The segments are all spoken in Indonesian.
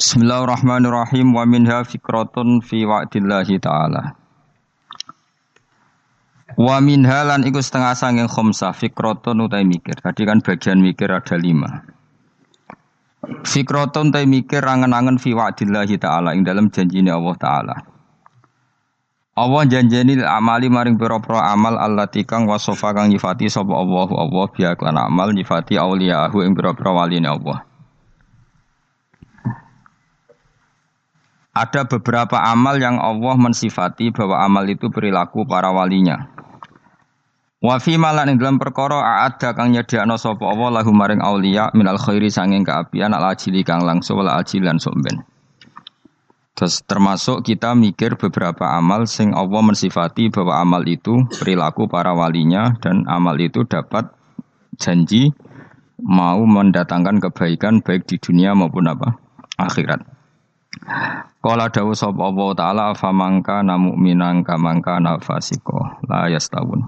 Bismillahirrahmanirrahim wa minha fikratun fi wa'dillahi ta'ala. Wa minha lan iku setengah sanging khomsa fikratun utai mikir. Tadi kan bagian mikir ada lima. Fikratun utai mikir angen-angen fi wa'dillahi ta'ala ing dalam janjine Allah ta'ala. Allah janjeni amali maring pira-pira amal allati kang wasofa kang nyifati sapa Allahu Allah biya klan amal nyifati auliyahu ing pira-pira waline Allah. Ada beberapa amal yang Allah mensifati bahwa amal itu perilaku para walinya. Wa fi malan ing dalam perkara ada kang nyediakno sapa Allah lahu maring aulia minal khairi sanging kaapian al ajili kang langsung wal ajilan somben. Terus termasuk kita mikir beberapa amal sing Allah mensifati bahwa amal itu perilaku para walinya dan amal itu dapat janji mau mendatangkan kebaikan baik di dunia maupun apa akhirat. Kala dawu sapa Allah taala famangka na mu'minan kamangka na fasiko la yastawun.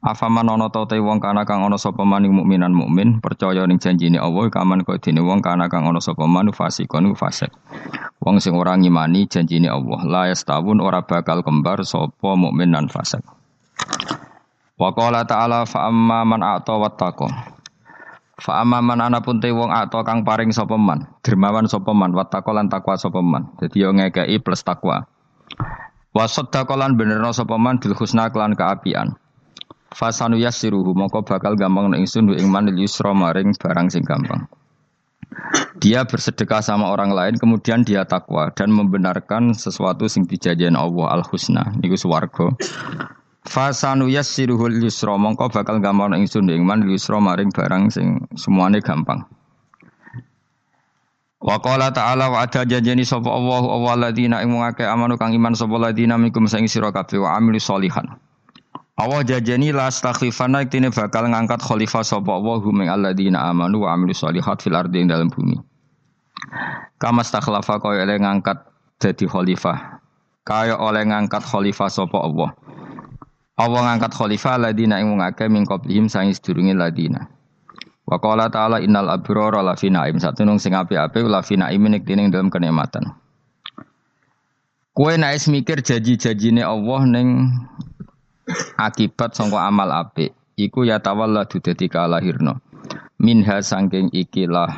Afaman ana ta te wong kana kang ana sapa maning mukminan mukmin percaya ning janjine Allah kaman kaya dene wong kana kang ana sapa manu fasikon fasik. Wong sing ora ngimani janjine Allah la yastawun ora bakal kembar sapa mukmin nan fasik. Wa qala ta'ala fa amma man a'ta wattaqa. Fa amaman ana pun te wong atau kang paring sapa man, dermawan sapa man, lan takwa sapa man. Dadi yo ngekeki plus takwa. Wa saddaqa lan benerno sapa man bil husna kelan kaapian. Fasanu yassiruhu moko bakal gampang ingsun ing man yusra maring barang sing gampang. Dia bersedekah sama orang lain kemudian dia takwa dan membenarkan sesuatu sing dijanjikan Allah al husna niku swarga. Fasanu yassiruhul yusra mongko bakal gampang ingsun ing man yusra maring barang sing semuanya gampang. Wa qala ta'ala wa ada janjeni sapa Allah wa ladina ing amanu kang iman sapa ladina minkum sing sira kabeh wa amilu solihan. Allah janjeni la astakhlifana iktine bakal ngangkat khalifah sapa Allah hum ing alladzina amanu wa amilu solihat fil ardi ing dalam bumi. Kama stakhlafa kaya oleh ngangkat dadi khalifah. Kaya oleh ngangkat khalifah sapa Allah. Allah ngangkat khalifah ladina ing wong akeh min qablihim sang sedurunge ladina. Wa qala ta'ala innal abrara la fi naim. Satunung sing apik-apik la fi naim nek dening dalam kenikmatan. Kue naik mikir janji-janjine Allah ning akibat sangka amal apik. Iku ya tawalla dadi kalahirno. Minha sangking ikilah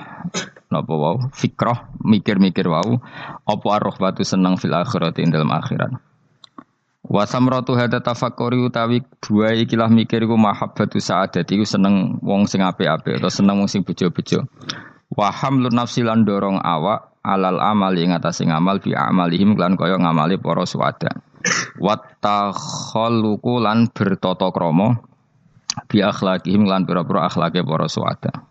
napa wau fikrah mikir-mikir wau apa batu seneng fil akhirat ing dalam akhirat. Wa samratu hada tafakkuri utawi dua ikilah mikir iku mahabbatu sa'adat iku seneng wong sing apik-apik atau seneng wong sing bejo-bejo. Wa hamlun nafsi lan dorong awak alal amal ing atase ngamal bi amalihim lan kaya ngamali para suwada. Wa takhalluqu lan bertata krama bi akhlaqihim lan pira-pira akhlake para suwada.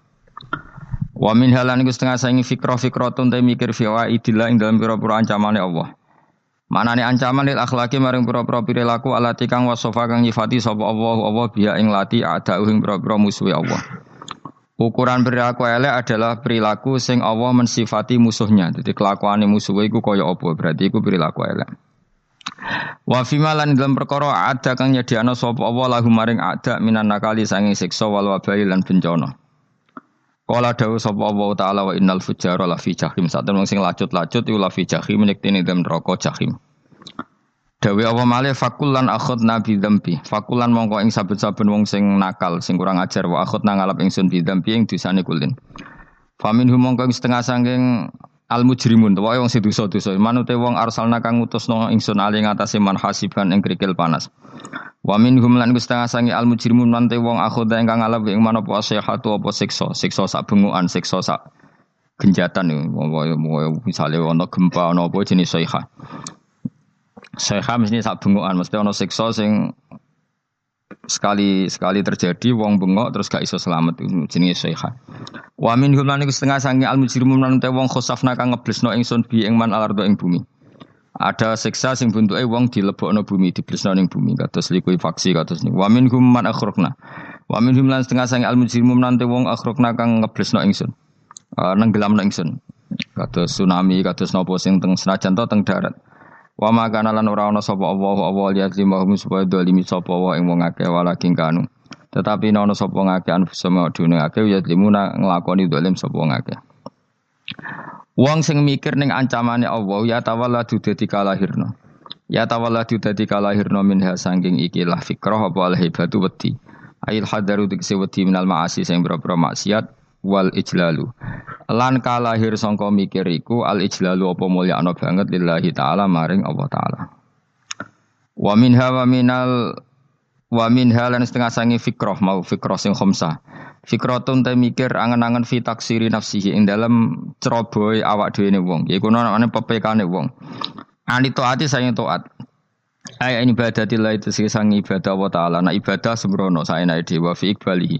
Wa min halan iku setengah saingi fikrah fikratun te mikir fi wa idillah ing dalam pira-pira ancamane Allah. Manane ancaman lil akhlaki maring pira-pira perilaku alati kang wasofa kang nyifati sapa Allah Allah biya ing lati ada ing pira-pira musuhe Allah. Ukuran perilaku elek adalah perilaku sing Allah mensifati musuhnya. Jadi kelakuan musuhnya iku kaya apa? Berarti iku perilaku elek. Wa fima lan dalam perkara ada kang nyediakno sapa Allah lahu maring ada minan nakali sanging siksa wal wabali lan bencana. Kala dawu sapa Allah taala wa innal fujara la fi jahim. Saten wong sing lacut-lacut iku la fi jahim nektene dem neraka jahim. Dawe Allah malih fakulan akhud nabi dzambi. Fakulan mongko ing saben-saben wong sing nakal, sing kurang ajar wa akhud ngalap ingsun bi dzambi ing dosane kulin. Famin mongko ing setengah sangking al mujrimun wae wong sing dosa-dosa. Manute wong arsalna kang ngutusno ingsun ali ngatasé man hasiban ing krikil panas. Wa minhum lan setengah sangi al mujrimun nante wong akhoda ingkang ngalap ing mana apa sehatu apa siksa, siksa sak bengukan, siksa sak genjatan misalnya ono gempa ono apa jenis soiha. Soiha mesti sak bengukan, mesti ono siksa sing sekali sekali terjadi wong bengok terus gak iso selamat jenis soiha. Wa minhum lan setengah sangi al mujrimun nante wong khosafna kang ngeblesno ingsun bi ing man alardo ing bumi. Ada siksa sing bentuke wong dilebokno bumi, diblesno ning bumi kados likuifaksi kados ning. Wa minhum man akhraqna. Wa minhum lan setengah sang al mujrimun nanti wong akhraqna kang ngeblesno ingsun. Uh, nenggelamno ingsun. Kados tsunami, kados napa sing teng senajan to teng darat. Wa makana lan ora ana sapa Allah Allah yazlimahum supaya dolimi sapa wa ing wong akeh walakin kanu. Tetapi ana sapa ngakeh anfusama dune akeh yazlimuna nglakoni dolim sapa ngakeh. Wong sing mikir ning ancamane Allah ya tawalladu dadi kalahirna. Ya tawalladu dadi kalahirna minha sangking ikilah fikrah apa al hibatu wedi. Ail hadaru dikse wedi minal ma'asi sing boro maksiat wal ijlalu. Lan kalahir sangka mikir iku al ijlalu apa mulyakno banget lillahi taala maring Allah taala. Wa minha wa minal wa minha lan setengah sangi fikrah mau fikrah sing khamsah. Fikratun te mikir angen-angen fi taksiri nafsihi ing dalam ceroboh awak dhewe wong. Iku ana pepekane wong. Ani taati saya taat. Ay ini ibadatillah itu sing sang ibadah wa taala. Nah ibadah sembrono naik dewa fi iqbalihi.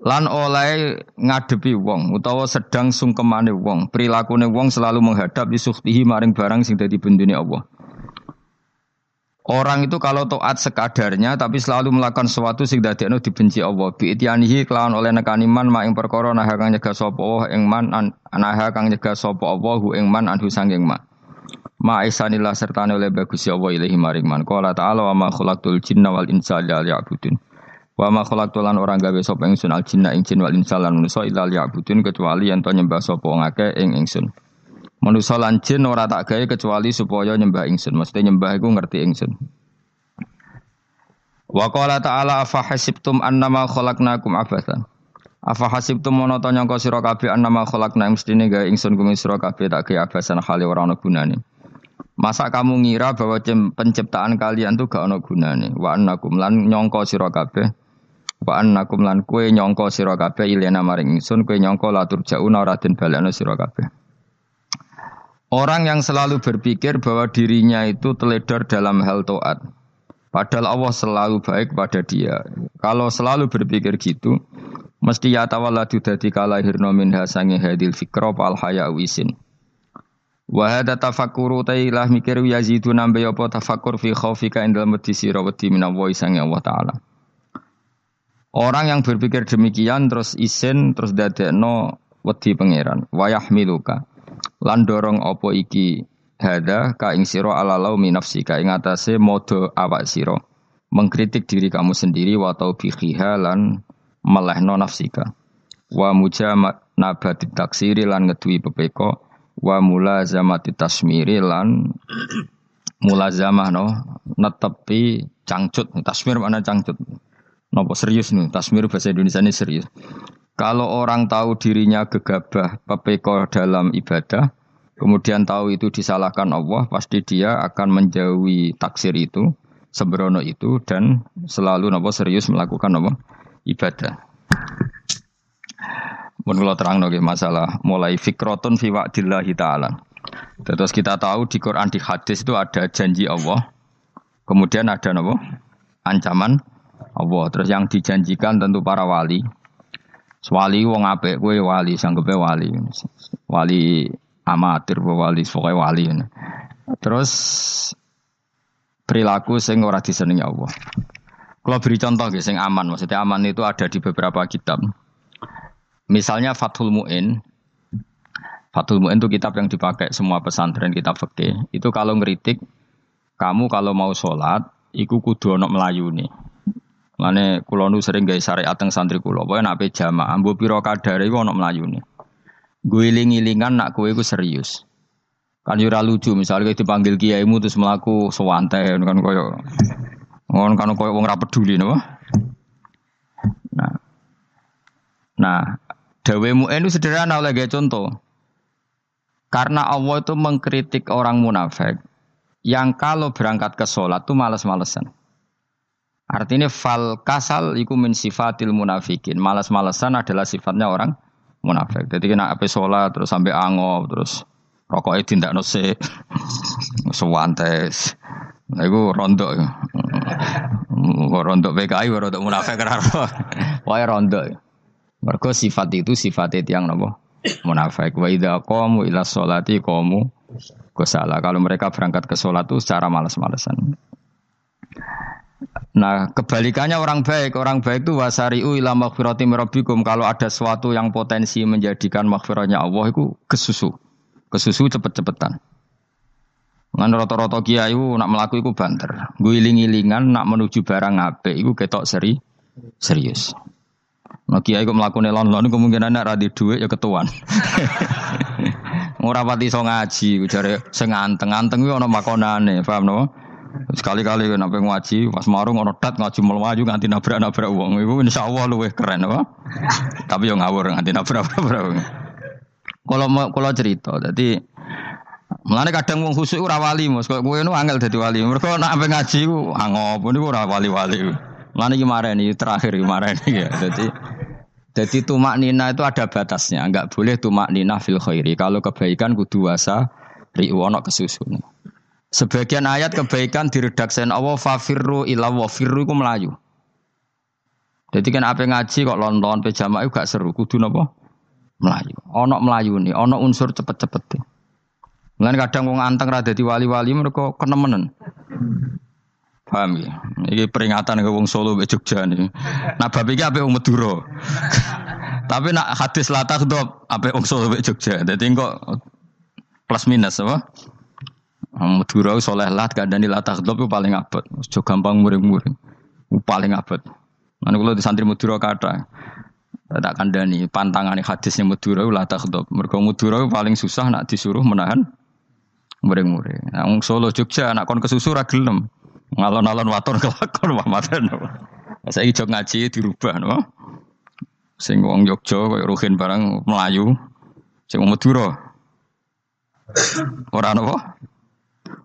Lan oleh ngadepi wong utawa sedang sungkemane wong, perilakune wong selalu menghadap di suktihi maring barang sing dadi bendune Allah. Orang itu kalau taat sekadarnya tapi selalu melakukan sesuatu sing dadekno dibenci Allah. Bi ityanihi kelawan oleh nekani man ma ing perkara nah kang nyegah sapa Allah ing man anaha kang nyegah sapa Allah hu ing man anhu sanging ma. Ma isanillah sertane oleh bagus Allah ilahi maring man. Qala ta'ala wa ma khalaqtul jinna wal insa illa liya'budun. Wa ma khalaqtul lan orang gawe sapa ingsun al jinna ing jin wal insa lan manusa illa liya'budun kecuali yen to nyembah sapa ngake ing ingsun. Manusa lan jin ora tak gawe kecuali supaya nyembah ingsun. Mesti nyembah iku ngerti ingsun. Wa qala ta'ala afa hasibtum annama khalaqnakum abathan. Afa hasibtum mono to nyangka sira kabeh annama khalaqna mestine gawe ingsun kumi sira kabeh tak gawe abasan hale ora ana gunane. Masa kamu ngira bahwa penciptaan kalian tuh gak ana gunane. Wa annakum lan nyangka sira kabeh Wa annakum lan kue nyangka sira kabeh ilena maring ingsun kue nyangka latur jauna ora den balekno sira kabeh. Orang yang selalu berpikir bahwa dirinya itu teledor dalam hal toat. Padahal Allah selalu baik pada dia. Kalau selalu berpikir gitu, mesti ya tawalladu dadi kalahirna minha sangi hadil fikra al haya wisin. Wa hadza tafakkuru tailah mikir yazidu nambe apa tafakkur fi khaufika indal mati sira wedi minallahi sangi Allah taala. Orang yang berpikir demikian terus isin terus dadekno wedi pangeran. Wayah miluka lan dorong opo iki? Hada ka ing sira ala laumi nafsika ing atase modo awak sira. Mengkritik diri kamu sendiri wa taubihiha lan melehno nafsika wa mujama nabati taksiri lan ngedui pepeko. Wa mulazamati tasmiri lan mulazamah no netepi cangcut. Tasmir mana cangcut? Nopo serius nih. Tasmir bahasa Indonesia ini serius kalau orang tahu dirinya gegabah pepeko dalam ibadah, kemudian tahu itu disalahkan Allah, pasti dia akan menjauhi taksir itu, sembrono itu, dan selalu nopo serius melakukan nopo ibadah. Menurut terang nopo masalah mulai fikrotun fi wa'dillahi ta'ala. Terus kita tahu di Quran di hadis itu ada janji Allah, kemudian ada nopo ancaman Allah. Terus yang dijanjikan tentu para wali, Wali wong apik kowe wali sanggepe wali. Wali amatir wali pokoke wali. Terus perilaku sing ora disenengi Allah. Kalau beri contoh guys, sing aman, maksudnya aman itu ada di beberapa kitab. Misalnya Fathul Mu'in, Fathul Mu'in itu kitab yang dipakai semua pesantren kitab fikih. Itu kalau ngeritik, kamu kalau mau sholat, iku kudu melayu nih. Mane kula nu sering gawe syariat teng santri kula. Pokoke nek jamaah ambu pira kadare iku ana mlayune. Guling-gilingan nak kowe iku serius. Kan yo lucu misalnya dipanggil kiaimu terus melaku sewantai kan koyo ngono kan koyo wong ora peduli napa. Nah. Nah, dawemu itu sederhana oleh contoh. Karena Allah itu mengkritik orang munafik yang kalau berangkat ke sholat tuh males-malesan. Artinya fal kasal iku min sifatil munafikin. Malas-malesan adalah sifatnya orang munafik. Jadi kena apa sholat terus sampai ango terus rokoknya tindak nose sewantes. Nah, itu rondo. rondo PKI, rondo munafik kenapa? Wah rondo. Mereka sifat itu sifat itu yang nopo munafik. Wa idha qamu ila sholati qamu kusala. Kalau mereka berangkat ke sholat itu secara malas-malesan. Nah, kebalikannya orang baik, orang baik itu wasariu ila maghfirati rabbikum. Kalau ada sesuatu yang potensi menjadikan maghfirahnya Allah itu kesusu. Kesusu cepet-cepetan. Ngan roto-roto kiai nak melaku itu banter. Guiling-gilingan nak menuju barang apik itu ketok seri serius. Nah kiai kok melakukan lon-lon kemungkinan nak radi duit ya ketuan. Ora pati iso ngaji, jare sing anteng-anteng kuwi ana makonane, paham no? Sekali-kali nek ngaji pas marung ana dat ngaji melayu nganti nabrak-nabrak wong. Iku insyaallah luwih keren apa? Tapi yo ngawur nganti nabrak-nabrak wong. Kalau kalau cerita, jadi Mulane kadang wong khusuk ora wali, Mas. Kok kowe nu angel dadi wali. Mergo nek ampe ngaji ku angop niku ora wali-wali. Mulane iki mareni terakhir iki mareni ya. Dadi jadi tumak nina itu ada batasnya, enggak boleh tumak nina fil khairi. Kalau kebaikan kudu wasa riwono kesusun. Sebagian ayat kebaikan diredaksen Allah fafirru ila wa iku melayu. Jadi kan apa ngaji kok lonton pejama itu gak seru, kudu napa? Melayu. Ono melayu nih, ono unsur cepet-cepet. Mulane kadang wong anteng ra dadi wali-wali mereka kenemenen. Paham ya? Ini peringatan ke wong Solo ke Jogja nih. Nah bab iki apik wong Madura. Tapi nak hadis latah dop apik wong Solo ke Jogja. Dadi kok plus minus apa? Madura soleh lat kadang latah dop paling abot. Ojo gampang muring-muring. Paling abot. Mana kalau di santri Madura kata tak kandani pantangan hadisnya Madura latah dop. Mereka Madura paling susah nak disuruh menahan muring-muring. Nah, Solo Jogja anak kon kesusu ra gelem. Ngalon-alon waton kelakon Muhammadan. Saya jog ngaji dirubah no. Sing wong Jogja koyo Ruhin barang Melayu. Sing Madura. Ora napa?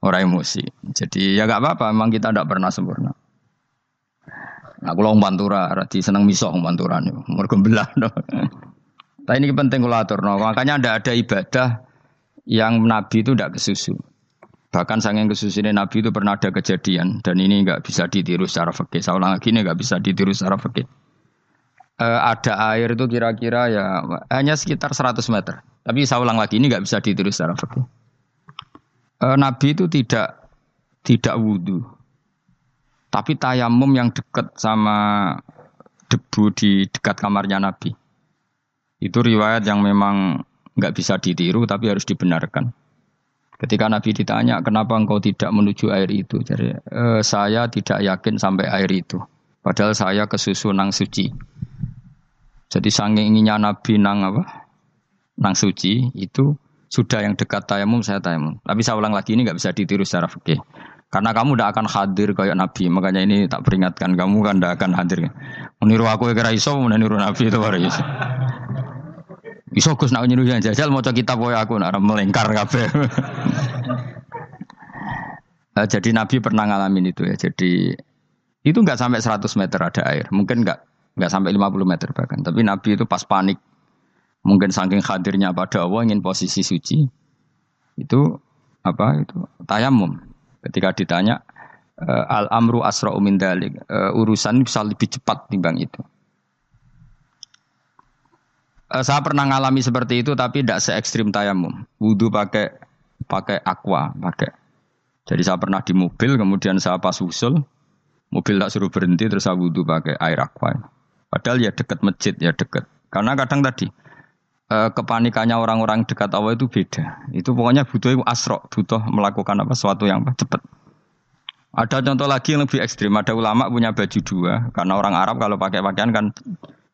Ora emosi. Jadi ya gak apa-apa, memang kita tidak pernah sempurna. Nah, kalau Pantura, rati seneng misok Pantura nih, mereka belah. No. Tapi ini penting kalau atur, no. makanya tidak ada ibadah yang Nabi itu tidak kesusu. Bahkan kesusu ini Nabi itu pernah ada kejadian dan ini nggak bisa ditiru secara fakir. Saya ulang lagi ini nggak bisa ditiru secara fakir. E, ada air itu kira-kira ya hanya sekitar 100 meter. Tapi saya ulang lagi ini nggak bisa ditiru secara fakir. E, Nabi itu tidak tidak wudhu, tapi tayamum yang dekat sama debu di dekat kamarnya Nabi. Itu riwayat yang memang nggak bisa ditiru tapi harus dibenarkan. Ketika Nabi ditanya kenapa engkau tidak menuju air itu, jadi e, saya tidak yakin sampai air itu. Padahal saya kesusu nang suci. Jadi saking inginnya Nabi nang apa? Nang suci itu sudah yang dekat tayamum saya tayamum. Tapi saya ulang lagi ini nggak bisa ditiru secara fikih. Karena kamu tidak akan hadir kayak Nabi, makanya ini tak peringatkan kamu kan tidak akan hadir. Meniru aku kira iso, meniru Nabi itu baru iso. Iso Gus nak nyuruh yang jajal mau kitab koyo aku nak melengkar kabeh. nah, jadi Nabi pernah ngalamin itu ya. Jadi itu nggak sampai 100 meter ada air, mungkin nggak nggak sampai 50 meter bahkan. Tapi Nabi itu pas panik, mungkin saking hadirnya pada Allah ingin posisi suci, itu apa itu tayamum. Ketika ditanya eh, al amru asra min dalik, uh, urusan bisa lebih cepat timbang itu. Uh, saya pernah ngalami seperti itu tapi tidak se ekstrim tayamum. Wudhu pakai pakai aqua, pakai. Jadi saya pernah di mobil, kemudian saya pas usul, mobil tak suruh berhenti, terus saya wudhu pakai air aqua. Padahal ya dekat masjid, ya dekat. Karena kadang tadi uh, kepanikannya orang-orang dekat awal itu beda. Itu pokoknya butuh asrok, butuh melakukan apa sesuatu yang cepat. Ada contoh lagi yang lebih ekstrim. Ada ulama punya baju dua, karena orang Arab kalau pakai pakaian kan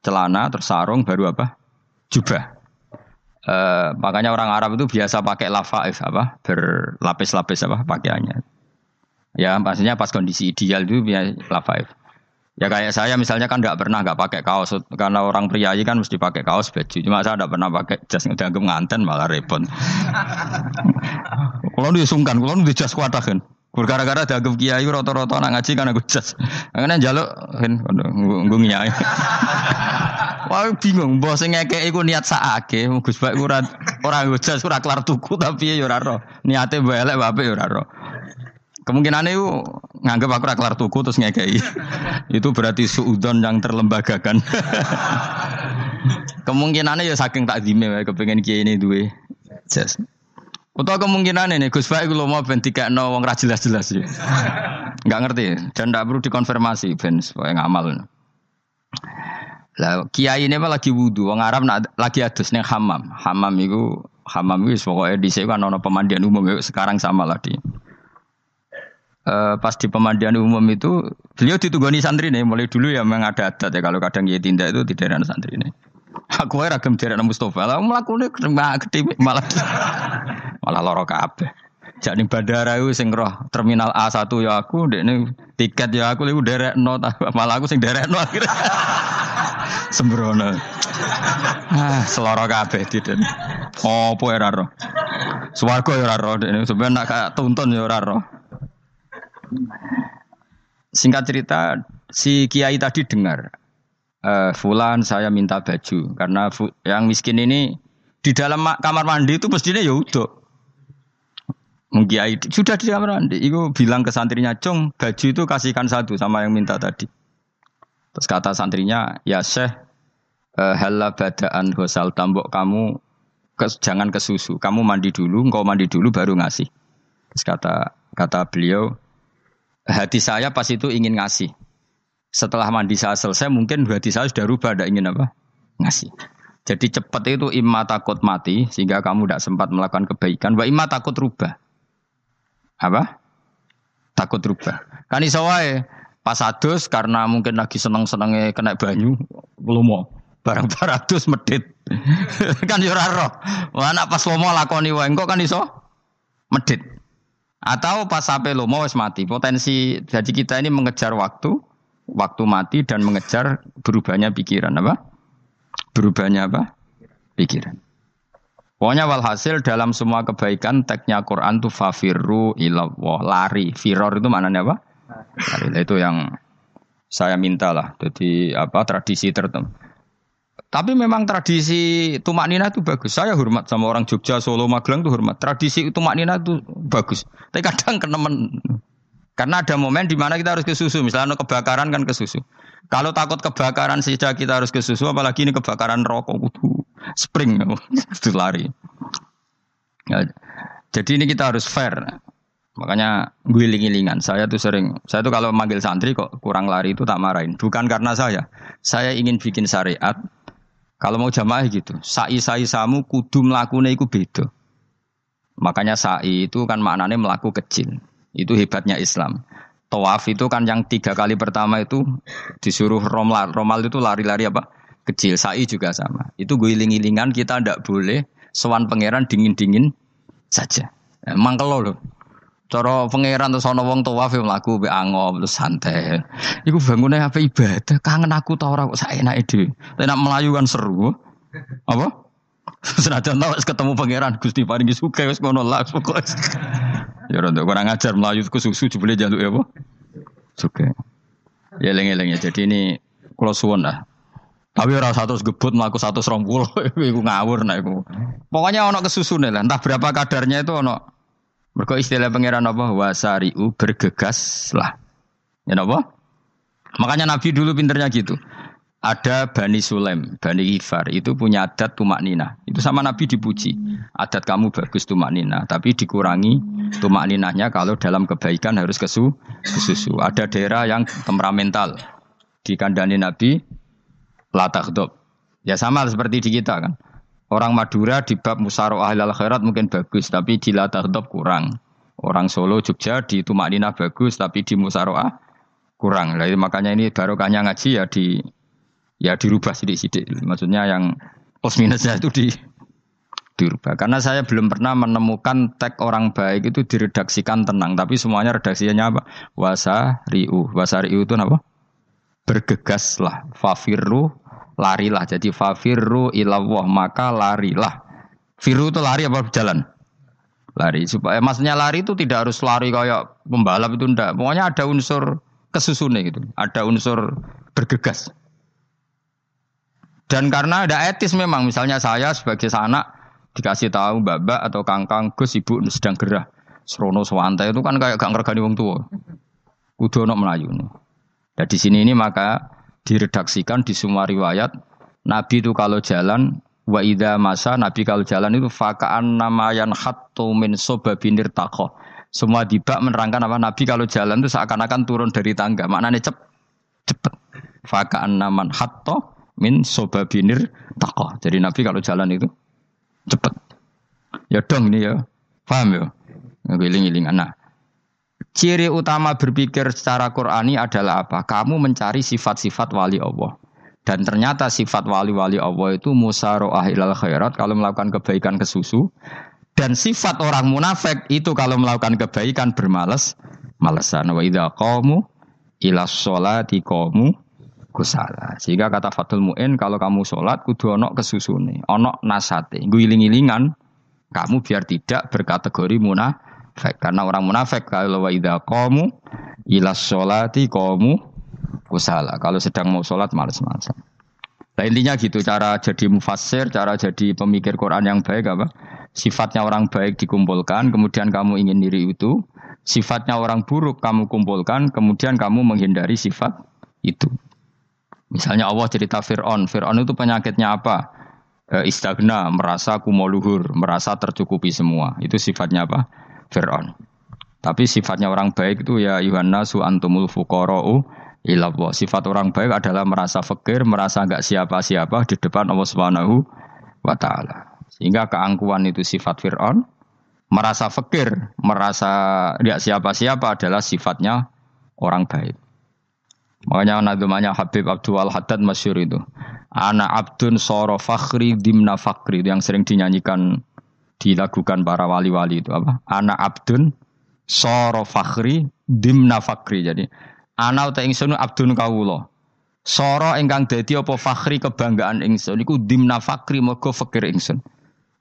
celana terus sarung baru apa jubah. Uh, makanya orang Arab itu biasa pakai lafaif apa berlapis-lapis apa pakaiannya. Ya maksudnya pas kondisi ideal itu biasa lafaif. Ya kayak saya misalnya kan tidak pernah nggak pakai kaos karena orang pria kan mesti pakai kaos baju. Cuma saya tidak pernah pakai jas udah nganten malah repot. kalau disungkan, kalau di jas kuat kan. Gara-gara dagem kiai roto-roto anak ngaji kan aku jas. Karena jaluk kan nggung nyai. Wah bingung, bos sing ngekek iku niat sakake, Gus Bak ora ora jas ora kelar tuku tapi ya ora ro. Niate elek bape ya ora ro. Kemungkinan itu nganggep aku ora kelar tuku terus ngekei. itu berarti suudon yang terlembagakan. Kemungkinannya ya saking tak dime kepengen kiai ini duwe jas. Atau kemungkinan ini Gus Baik lo mau ben no wong ra jelas-jelas ya. Enggak ngerti dan tidak perlu dikonfirmasi ben supaya ngamal. Lah kiai ini lagi wudhu, wong Arab lagi adus neng hamam. Hamam itu hamam itu pokoknya di sini kan ono pemandian umum itu sekarang sama lah di. Uh, pas di pemandian umum itu beliau ditunggoni santri nih mulai dulu ya memang ada adat ya kalau kadang dia tindak itu di daerah santri nih. Aku ragam daerah Mustafa lah melakukan gede malah Malah loro kabeh. Ning bandara iku sing roh terminal A1 ya aku, ndekne tiket ya aku lha derekno malah aku sing derekno akhirnya. Sembrono. Ah, seloro kabeh diden. Opo ora roh. Swarga ya roh ndekne sampeyan nak tuntun ya roh. Singkat cerita, si kiai tadi dengar, uh, Fulan saya minta baju karena yang miskin ini di dalam kamar mandi itu mestinya ya udah. Mengkiai sudah di kamar mandi, itu bilang ke santrinya, Cung, baju itu kasihkan satu sama yang minta tadi. Terus kata santrinya, ya Syekh, uh, halla badaan hosal tambok kamu ke, jangan ke susu, kamu mandi dulu, engkau mandi dulu baru ngasih. Terus kata kata beliau, hati saya pas itu ingin ngasih. Setelah mandi saya selesai, mungkin hati saya sudah rubah, ada ingin apa? Ngasih. Jadi cepat itu imma takut mati, sehingga kamu tidak sempat melakukan kebaikan. Wa imma takut rubah. Apa? Takut rubah. Kan iso wae pas adus karena mungkin lagi seneng-senenge kena banyu, mau barang baratus medit. kan yo ora roh. Pas lomo lakoni wae engko kan iso medit. Atau pas sampai lomo wis mati. Potensi jadi kita ini mengejar waktu, waktu mati dan mengejar berubahnya pikiran apa? Berubahnya apa? Pikiran. Pokoknya walhasil dalam semua kebaikan teksnya Quran tuh fafirru ilallah lari. Firor itu maknanya apa? Lari. Nah, itu yang saya minta lah. Jadi apa tradisi tertentu. Tapi memang tradisi tumak nina itu bagus. Saya hormat sama orang Jogja, Solo, Magelang itu hormat. Tradisi tumak nina itu bagus. Tapi kadang kenemen karena ada momen di mana kita harus ke susu. Misalnya kebakaran kan ke susu. Kalau takut kebakaran saja kita harus ke susu, apalagi ini kebakaran rokok, kudu spring, itu lari. Ya, jadi ini kita harus fair. Makanya guling-gilingan. Saya tuh sering, saya tuh kalau manggil santri kok kurang lari itu tak marahin. Bukan karena saya. Saya ingin bikin syariat. Kalau mau jamaah gitu, sai-sai samu kudu melakukan itu beda. Makanya sa'i itu kan maknanya melaku kecil. Itu hebatnya Islam. Tawaf itu kan yang tiga kali pertama itu disuruh romal. Romal itu lari-lari apa? Kecil. Sa'i juga sama. Itu guling-gilingan kita tidak boleh sewan pangeran dingin-dingin saja. Emang kalau loh. Cara pangeran terus ana wong tawaf mlaku mbek angop terus santai. Iku bangune apa ibadah? Kangen aku ta ora kok saenake dhewe. Nek melayu kan seru. Apa? Senajan tau ketemu pangeran Gusti paringi suka wis ngono lah pokoke. Ya ora kurang ajar melayu ku susu jebule jaluk ya apa? Suka. Ya eling-eling ya. Jadi ini kula suwun lah. Tapi ora satu gebut mlaku 120 iku ngawur nek iku. Pokoknya ono kesusune lah, entah berapa kadarnya itu ono. Mergo istilah pangeran apa? Wasariu bergegas lah. Ya apa? Makanya Nabi dulu pinternya gitu. Ada Bani Sulem, Bani Ifar itu punya adat tumak nina. Itu sama Nabi dipuji. Adat kamu bagus tumak nina, tapi dikurangi tumak ninahnya kalau dalam kebaikan harus kesu, kesusu. Ada daerah yang temperamental. Di kandani Nabi, latakdob. Ya sama seperti di kita kan. Orang Madura di bab musaro ahlal khairat mungkin bagus, tapi di latakdob kurang. Orang Solo, Jogja di tumak nina bagus, tapi di musaroah kurang. Jadi makanya ini barokahnya ngaji ya di ya dirubah sidik-sidik. Maksudnya yang plus minusnya itu di dirubah. Karena saya belum pernah menemukan tag orang baik itu diredaksikan tenang, tapi semuanya redaksinya apa? Wasariu. Wasariu itu apa? Bergegaslah. Fafirru larilah. Jadi fafirru ilawah maka larilah. Firu itu lari apa jalan? Lari supaya maksudnya lari itu tidak harus lari kayak pembalap itu ndak. Pokoknya ada unsur kesusunnya gitu. Ada unsur bergegas. Dan karena ada etis memang, misalnya saya sebagai anak dikasih tahu babak atau kangkang Gus ibu sedang gerah. Serono Swante itu kan kayak gak ngergani wong tua. Kudu ono Melayu. Dan di sini ini maka diredaksikan di semua riwayat Nabi itu kalau jalan wa masa Nabi kalau jalan itu fakaan namayan hattu min sobabinir takoh. Semua dibak menerangkan apa Nabi kalau jalan itu seakan-akan turun dari tangga. Maknanya cep, cepet. Fakaan naman hatto min sobabinir takoh. Jadi Nabi kalau jalan itu cepet. Ya dong ini ya. Paham ya? Ngiling-ngiling. Nah, ciri utama berpikir secara Qurani adalah apa? Kamu mencari sifat-sifat wali Allah. Dan ternyata sifat wali-wali Allah itu musaro'ah ilal khairat. Kalau melakukan kebaikan ke susu. Dan sifat orang munafik itu kalau melakukan kebaikan bermalas malesan wa idza qamu ila sholati qamu kusala. Sehingga kata Fatul Muin kalau kamu sholat kudu ono kesusune, ono nasate. Guiling-ilingan kamu biar tidak berkategori munafik. Karena orang munafik kalau wa idza qamu ila sholati qamu kusala. Kalau sedang mau sholat males-malesan. Nah intinya gitu cara jadi mufassir, cara jadi pemikir Quran yang baik apa? Sifatnya orang baik dikumpulkan, kemudian kamu ingin diri itu. Sifatnya orang buruk kamu kumpulkan, kemudian kamu menghindari sifat itu. Misalnya Allah cerita Fir'aun. Fir'aun itu penyakitnya apa? E, istagna, merasa kumoluhur, merasa tercukupi semua. Itu sifatnya apa? Fir'aun. Tapi sifatnya orang baik itu ya Yuhanna su antumul fuqara'u ilallah. Sifat orang baik adalah merasa fakir, merasa enggak siapa-siapa di depan Allah Subhanahu wa taala. Sehingga keangkuhan itu sifat Fir'aun, merasa fakir, merasa enggak siapa-siapa adalah sifatnya orang baik. Makanya nadumanya Habib Abdul Haddad masyur itu. Anak abdun soro fakhri dimna fakri itu yang sering dinyanyikan dilakukan para wali-wali itu apa? Anak abdun soro fakhri dimna fakri. Jadi Ana uta ingsun abdun kawula. Soro ingkang dadi apa fakhri kebanggaan ingsun iku dimna fakri mergo fakir ingsun.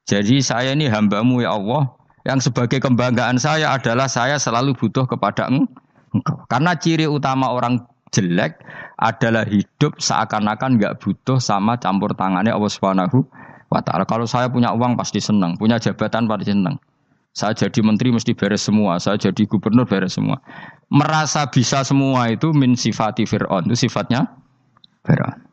Jadi saya ini hambamu ya Allah yang sebagai kebanggaan saya adalah saya selalu butuh kepada engkau. Karena ciri utama orang jelek adalah hidup seakan-akan nggak butuh sama campur tangannya Allah Subhanahu wa taala. Kalau saya punya uang pasti senang, punya jabatan pasti senang. Saya jadi menteri mesti beres semua, saya jadi gubernur beres semua. Merasa bisa semua itu min sifati Fir'aun, itu sifatnya Fir'aun.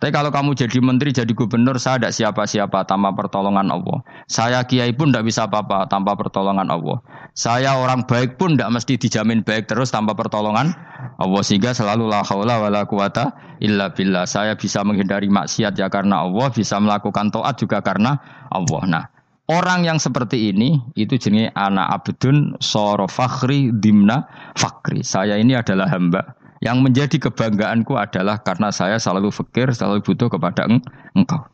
Tapi kalau kamu jadi menteri, jadi gubernur, saya tidak siapa-siapa tanpa pertolongan Allah. Saya kiai pun tidak bisa apa-apa tanpa pertolongan Allah. Saya orang baik pun tidak mesti dijamin baik terus tanpa pertolongan Allah. Sehingga selalu la haula wa la quwata illa billah. Saya bisa menghindari maksiat ya karena Allah, bisa melakukan taat juga karena Allah. Nah, Orang yang seperti ini itu jenis anak abdun soro fakhri dimna fakri. Saya ini adalah hamba yang menjadi kebanggaanku adalah karena saya selalu fakir, selalu butuh kepada engkau.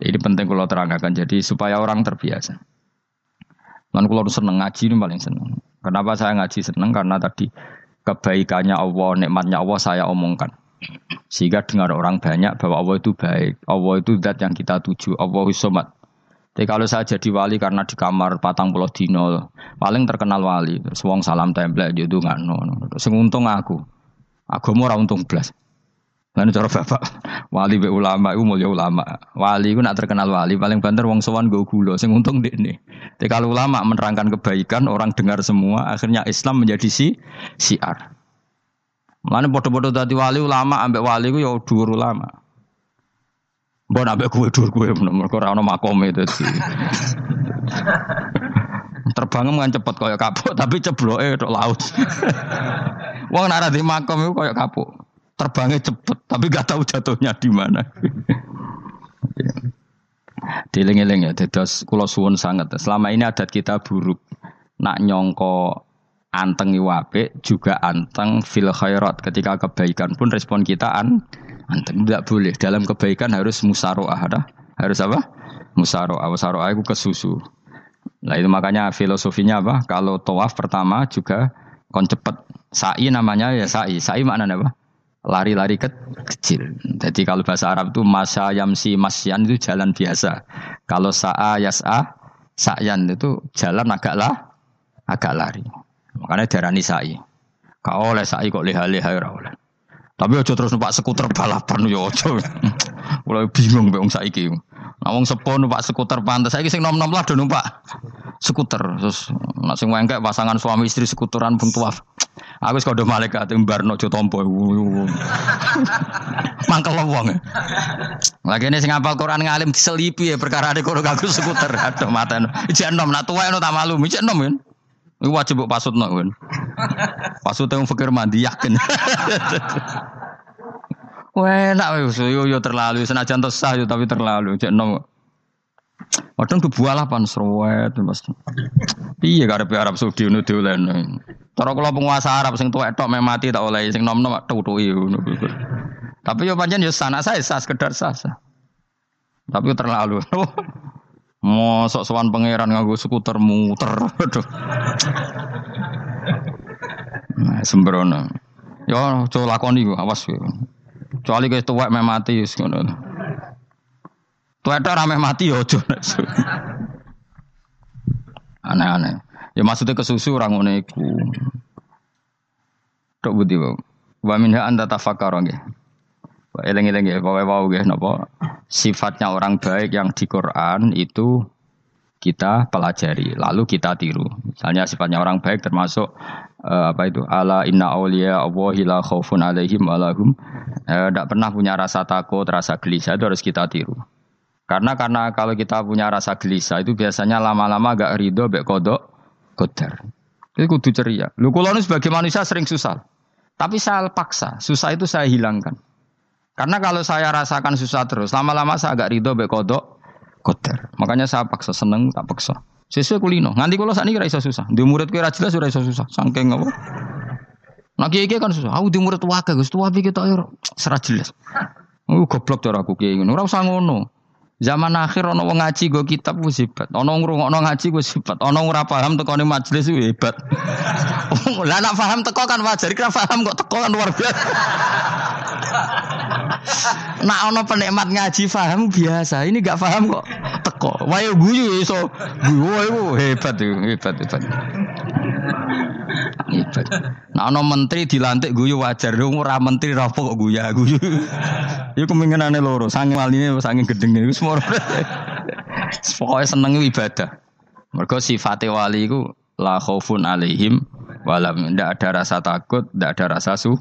Ini penting kalau terangkan jadi supaya orang terbiasa. Dan kalau seneng ngaji ini paling seneng. Kenapa saya ngaji seneng? Karena tadi kebaikannya Allah, nikmatnya Allah saya omongkan. Sehingga dengar orang banyak bahwa Allah itu baik. Allah itu zat yang kita tuju. Allah somat. Tapi kalau saya jadi wali karena di kamar patang pulau dino, paling terkenal wali. Terus wong salam template jadi nggak no. Sing untung aku, aku mau untung belas. Lalu cara bapak wali be ulama, itu mulia ulama. Wali itu nak terkenal wali, paling banter wong sowan gue gula. Sing untung deh nih. Tapi kalau ulama menerangkan kebaikan, orang dengar semua, akhirnya Islam menjadi si siar. Mana bodoh-bodoh tadi wali ulama, ambek wali gue ya dua ulama. Mbok nambah kue dur kue mergo ora ono makome dadi. Terbang kan cepet kaya kapuk tapi cebloke tok laut. Wong nek di makom iku kaya kapuk. Terbangnya cepet tapi gak tahu jatuhnya di mana. Diling-eling ya, dados kula suwun sangat. Selama ini adat kita buruk. Nak nyongko anteng iwape juga anteng fil khairat. Ketika kebaikan pun respon kita an Antum tidak boleh. Dalam kebaikan harus musaroah. Ada? Harus apa? Musaroah. Musaroah itu kesusu. Nah itu makanya filosofinya apa? Kalau tawaf pertama juga kon cepet. Sa'i namanya ya sa'i. Sa'i maknanya apa? Lari-lari ke kecil. Jadi kalau bahasa Arab itu masa yamsi masyan itu jalan biasa. Kalau sa'a yas'a sa'yan itu jalan agak lah, agak lari. Makanya darani sa'i. Kau oleh sa'i kok leha-leha oleh. Tapi aja terus numpak skuter balapan yo aja. Mulai bingung mbek wong saiki. Nah wong sepo numpak skuter pantes saiki sing nom-nom lah do numpak skuter. Terus nek sing wengkek pasangan suami istri skuteran bung tuaf. Aku wis kodho malaikat mbarno aja tampa. Mangkel wong. Lagi ini sing hafal Quran ngalim diselipi ya perkara ada kono kanggo skuter. Aduh maten. Ijek nom nak tuwa tak malu. Ijek nom kan. Iku wajib mbok pasutno kan. Pasute wong fakir mandi yakin. Wah, enak wis yo yo terlalu senajan to sah yo tapi terlalu cek nom. Padahal tuh buah pan serwet mas. Iya karep Arab Saudi ngono dolen. Cara kula penguasa Arab sing tuwek tok mati tak oleh sing nom-nom tutuki ngono. Tapi yo pancen yo sana saya sah sekedar sah. Tapi terlalu. Mosok sowan pangeran nganggo skuter muter. Aduh. Nah, sembrono. Yo coba lakoni ku, awas kowe. Kecuali kowe tuwek meh mati wis ngono. Tuwek tok rame mati yo aja. Aneh-aneh. Ya maksudnya kesusu orang ngono iku. Tok budi. Wa minha anta tafakkara nggih. Eleng-eleng ya, wow nggih napa sifatnya orang baik yang di Quran itu kita pelajari, lalu kita tiru. Misalnya sifatnya orang baik termasuk uh, apa itu? Ala inna auliya Allahi la khaufun alaihim walahum tidak uh, pernah punya rasa takut, rasa gelisah itu harus kita tiru. Karena karena kalau kita punya rasa gelisah itu biasanya lama-lama agak ridho bek kodok kodar. Itu kudu ceria. Lu kalau sebagai manusia sering susah. Tapi saya paksa, susah itu saya hilangkan. Karena kalau saya rasakan susah terus, lama-lama saya agak ridho be kodok kotor. Makanya saya paksa seneng tak paksa. Sesuai kulino. Nganti kalau saat ini kira susah. Di murid kira jelas sudah susah. Sangking apa? Nah kiai kan susah. Aku di murid wakil, gus tua pikir tak serah jelas. Oh goblok cara aku kiai ngono. Ora usah ngono. Zaman akhir ono wong ngaji go kitab wis hebat. Ono ngrungokno ngaji wis hebat. Ono ora paham tekone majelis wis hebat. Lah nak paham teko kan wajar, kira paham kok teko kan luar biasa. Nak ono penikmat ngaji paham biasa. Ini gak paham kok teko. Wayo guyu iso. Guyu hebat hebat hebat. Hebat. Nah ono menteri dilantik guyu wajar. Ora menteri rapo kok guyu guyu. Iku kemungkinane loro, saking waline saking gedenge iku semua. Pokoke seneng ibadah. Mergo sifate wali iku la khaufun alaihim walam ndak ada rasa takut, ndak ada rasa su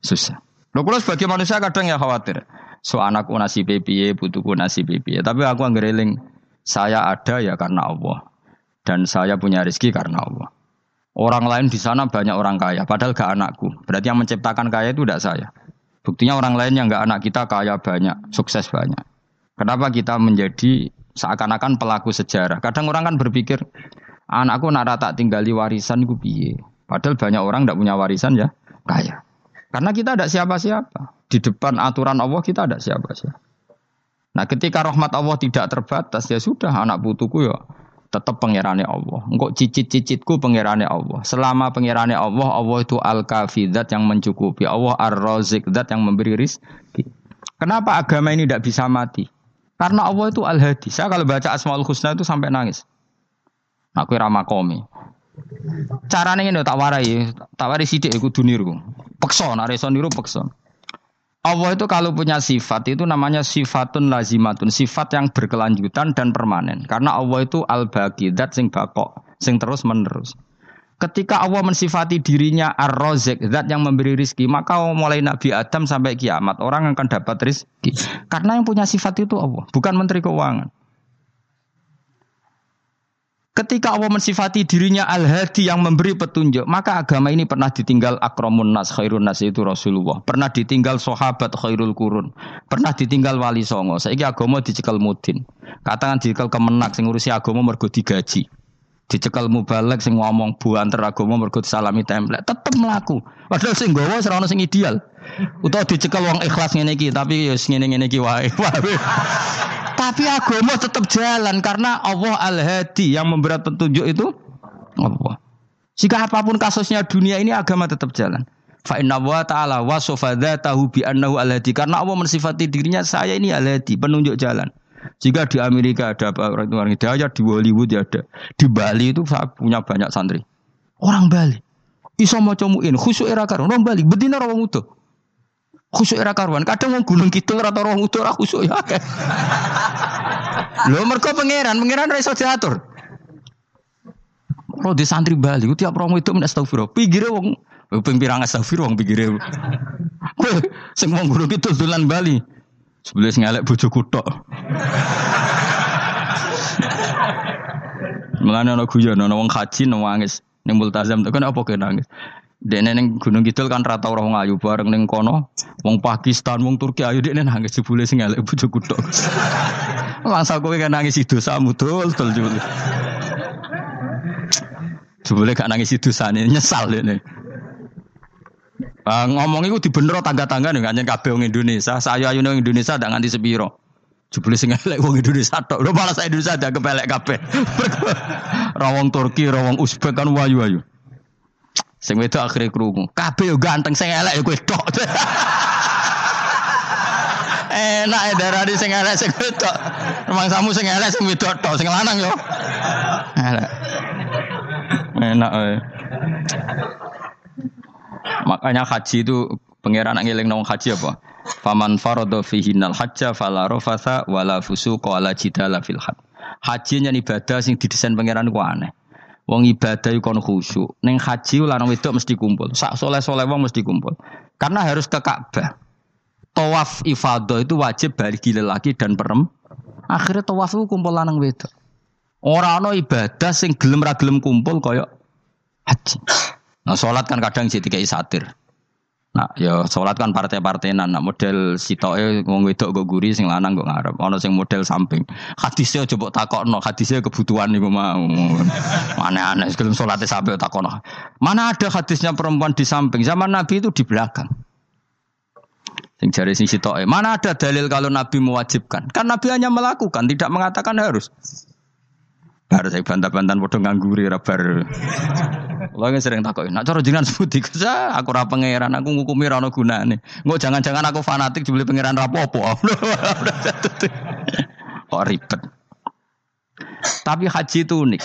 susah. Lho kula sebagai manusia kadang ya khawatir. So anakku nasib piye, butuhku nasib piye. Tapi aku anggereling saya ada ya karena Allah. Dan saya punya rezeki karena Allah. Orang lain di sana banyak orang kaya, padahal gak anakku. Berarti yang menciptakan kaya itu tidak saya. Buktinya orang lain yang gak anak kita kaya banyak, sukses banyak. Kenapa kita menjadi seakan-akan pelaku sejarah? Kadang orang kan berpikir, anakku nak tak tinggali warisan gue piye. Padahal banyak orang tidak punya warisan ya kaya. Karena kita ada siapa-siapa. Di depan aturan Allah kita ada siapa-siapa. Nah ketika rahmat Allah tidak terbatas ya sudah anak putuku ya tetap pangerane Allah. Engkau cicit-cicitku pangerane Allah. Selama pangerane Allah, Allah itu al-kafi yang mencukupi. Allah ar-razik yang memberi rizki. Kenapa agama ini tidak bisa mati? Karena Allah itu al-hadi. Saya kalau baca Asmaul Husna itu sampai nangis. Aku ramah komi. Carane ngene tak warai, tak warai sithik iku duniru. Nek iso niru peksa. Allah itu kalau punya sifat itu namanya sifatun lazimatun, sifat yang berkelanjutan dan permanen. Karena Allah itu al-baqi, zat sing bakok, sing terus menerus. Ketika Allah mensifati dirinya ar-razik, zat yang memberi rizki, maka mulai Nabi Adam sampai kiamat orang akan dapat rizki. Karena yang punya sifat itu Allah, bukan menteri keuangan. Ketika Allah mensifati dirinya al-hadi yang memberi petunjuk, maka agama ini pernah ditinggal akramun nas, khairun nas itu Rasulullah. Pernah ditinggal sahabat khairul kurun. Pernah ditinggal wali songo. Saiki agama dicekal mudin. Katakan dicekal kemenak sing ngurusi agama mergo digaji. Dicekal mubalek sing ngomong buanter agama mergo salami template. Tetep melaku. Padahal sing gawa ora sing ideal. Utawa dicekal wong ikhlas ngene iki, tapi ya ngene-ngene iki wae. Tapi agama tetap jalan karena Allah Al-Hadi yang memberat petunjuk itu Allah. Jika apa pun kasusnya dunia ini agama tetap jalan. Fa inna wa ta'ala wasofa tahu bi annahu al-hadi karena Allah mensifati dirinya saya ini al-hadi, penunjuk jalan. Jika di Amerika ada orang orang hidayah, di Hollywood ya ada. Di Bali itu punya banyak santri. Orang Bali. Iso comuin, khusyuk era karo. Orang Bali, bedina orang utuh. Khusyuk era karuan. Kadang mau gunung kidul atau orang utuh ora khusyuk ya. Lho mergo pangeran, pangeran ra iso diatur. Kalau di santri Bali, tiap romo itu men astagfirullah. Pinggire wong ping pirang astagfirullah wong pinggire. Kowe sing wong gunung kidul dolan Bali. Sebelah ngelek bojoku tok. Mulane ana guyon ana wong haji nangis ning multazam kan apa kena nangis. Dene ning Gunung Kidul kan rata ora wong ayu bareng ning kono. Wong Pakistan, wong Turki ayu dekne nangis jebule sing elek bojoku tok. Langsung kowe kan nangis dosamu dul dul jebule. Jebule gak nangis dosane nyesal dene. Uh, ngomong itu di bener tangga-tangga nih, nganyen kabeh wong Indonesia. Saya ayu nang Indonesia ndak nganti sepiro. Jebule sing elek wong Indonesia tok. Lho malah saya Indonesia ada kepelek kabeh. rawong Turki, rawong Uzbek kan wayu-wayu. Sing wedok akhire krungu. Kabeh yo ganteng sing elek yo kowe tok. Enak ya darah di sing elek sing wedok. Samu sing elek sing wedok tok, sing lanang yo. Elek. Enak eh. Makanya haji itu pangeran ngiling nong haji apa? Faman farada fihi nal hajja fala rafasa wala fusuqa wala jidala fil had. Haji nyen ibadah sing didesain pangeran ku aneh. Wong ibadah kon khusyuk. Ning haji lanang wedok mesti kumpul. Sak soleh-soleh wong mesti kumpul. Karena harus ke Ka'bah. Tawaf ifadah itu wajib bagi lelaki dan perem. Akhirnya tawaf itu kumpul lanang wedok. Orang no ibadah sing gelem ra gelem kumpul kaya haji. Nah, sholat kan kadang jadi kayak satir. Nah, ya sholat kan partai-partainan. Nah, model sitoke wong wedok go guri sing lanang go ngarep. Ana sing model samping. Hadisnya coba takokno, hadisnya kebutuhan niku mau. Mana aneh sebelum sholatnya sampai takokno. Mana ada hadisnya perempuan di samping? Zaman Nabi itu di belakang. Sing jari sing sitoke. Mana ada dalil kalau Nabi mewajibkan? Kan Nabi hanya melakukan, tidak mengatakan harus. Baru saya bantah-bantahan bodoh ngangguri rabar. Lo yang sering takut, nak cara jangan sebuti kerja, aku rapa pangeran, aku ngukumi rano guna nih. Nggak jangan-jangan aku fanatik dibeli pangeran rapopo. Kok ribet. Tapi haji itu unik.